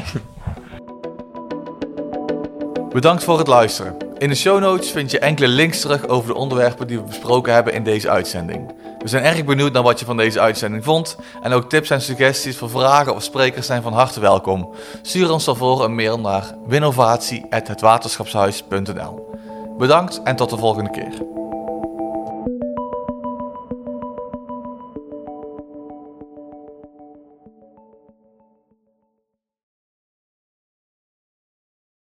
Bedankt voor het luisteren. In de show notes vind je enkele links terug over de onderwerpen die we besproken hebben in deze uitzending. We zijn erg benieuwd naar wat je van deze uitzending vond. En ook tips en suggesties voor vragen of sprekers zijn van harte welkom. Stuur ons daarvoor een mail naar winnovatie.hetwaterschapshuis.nl Bedankt en tot de volgende keer.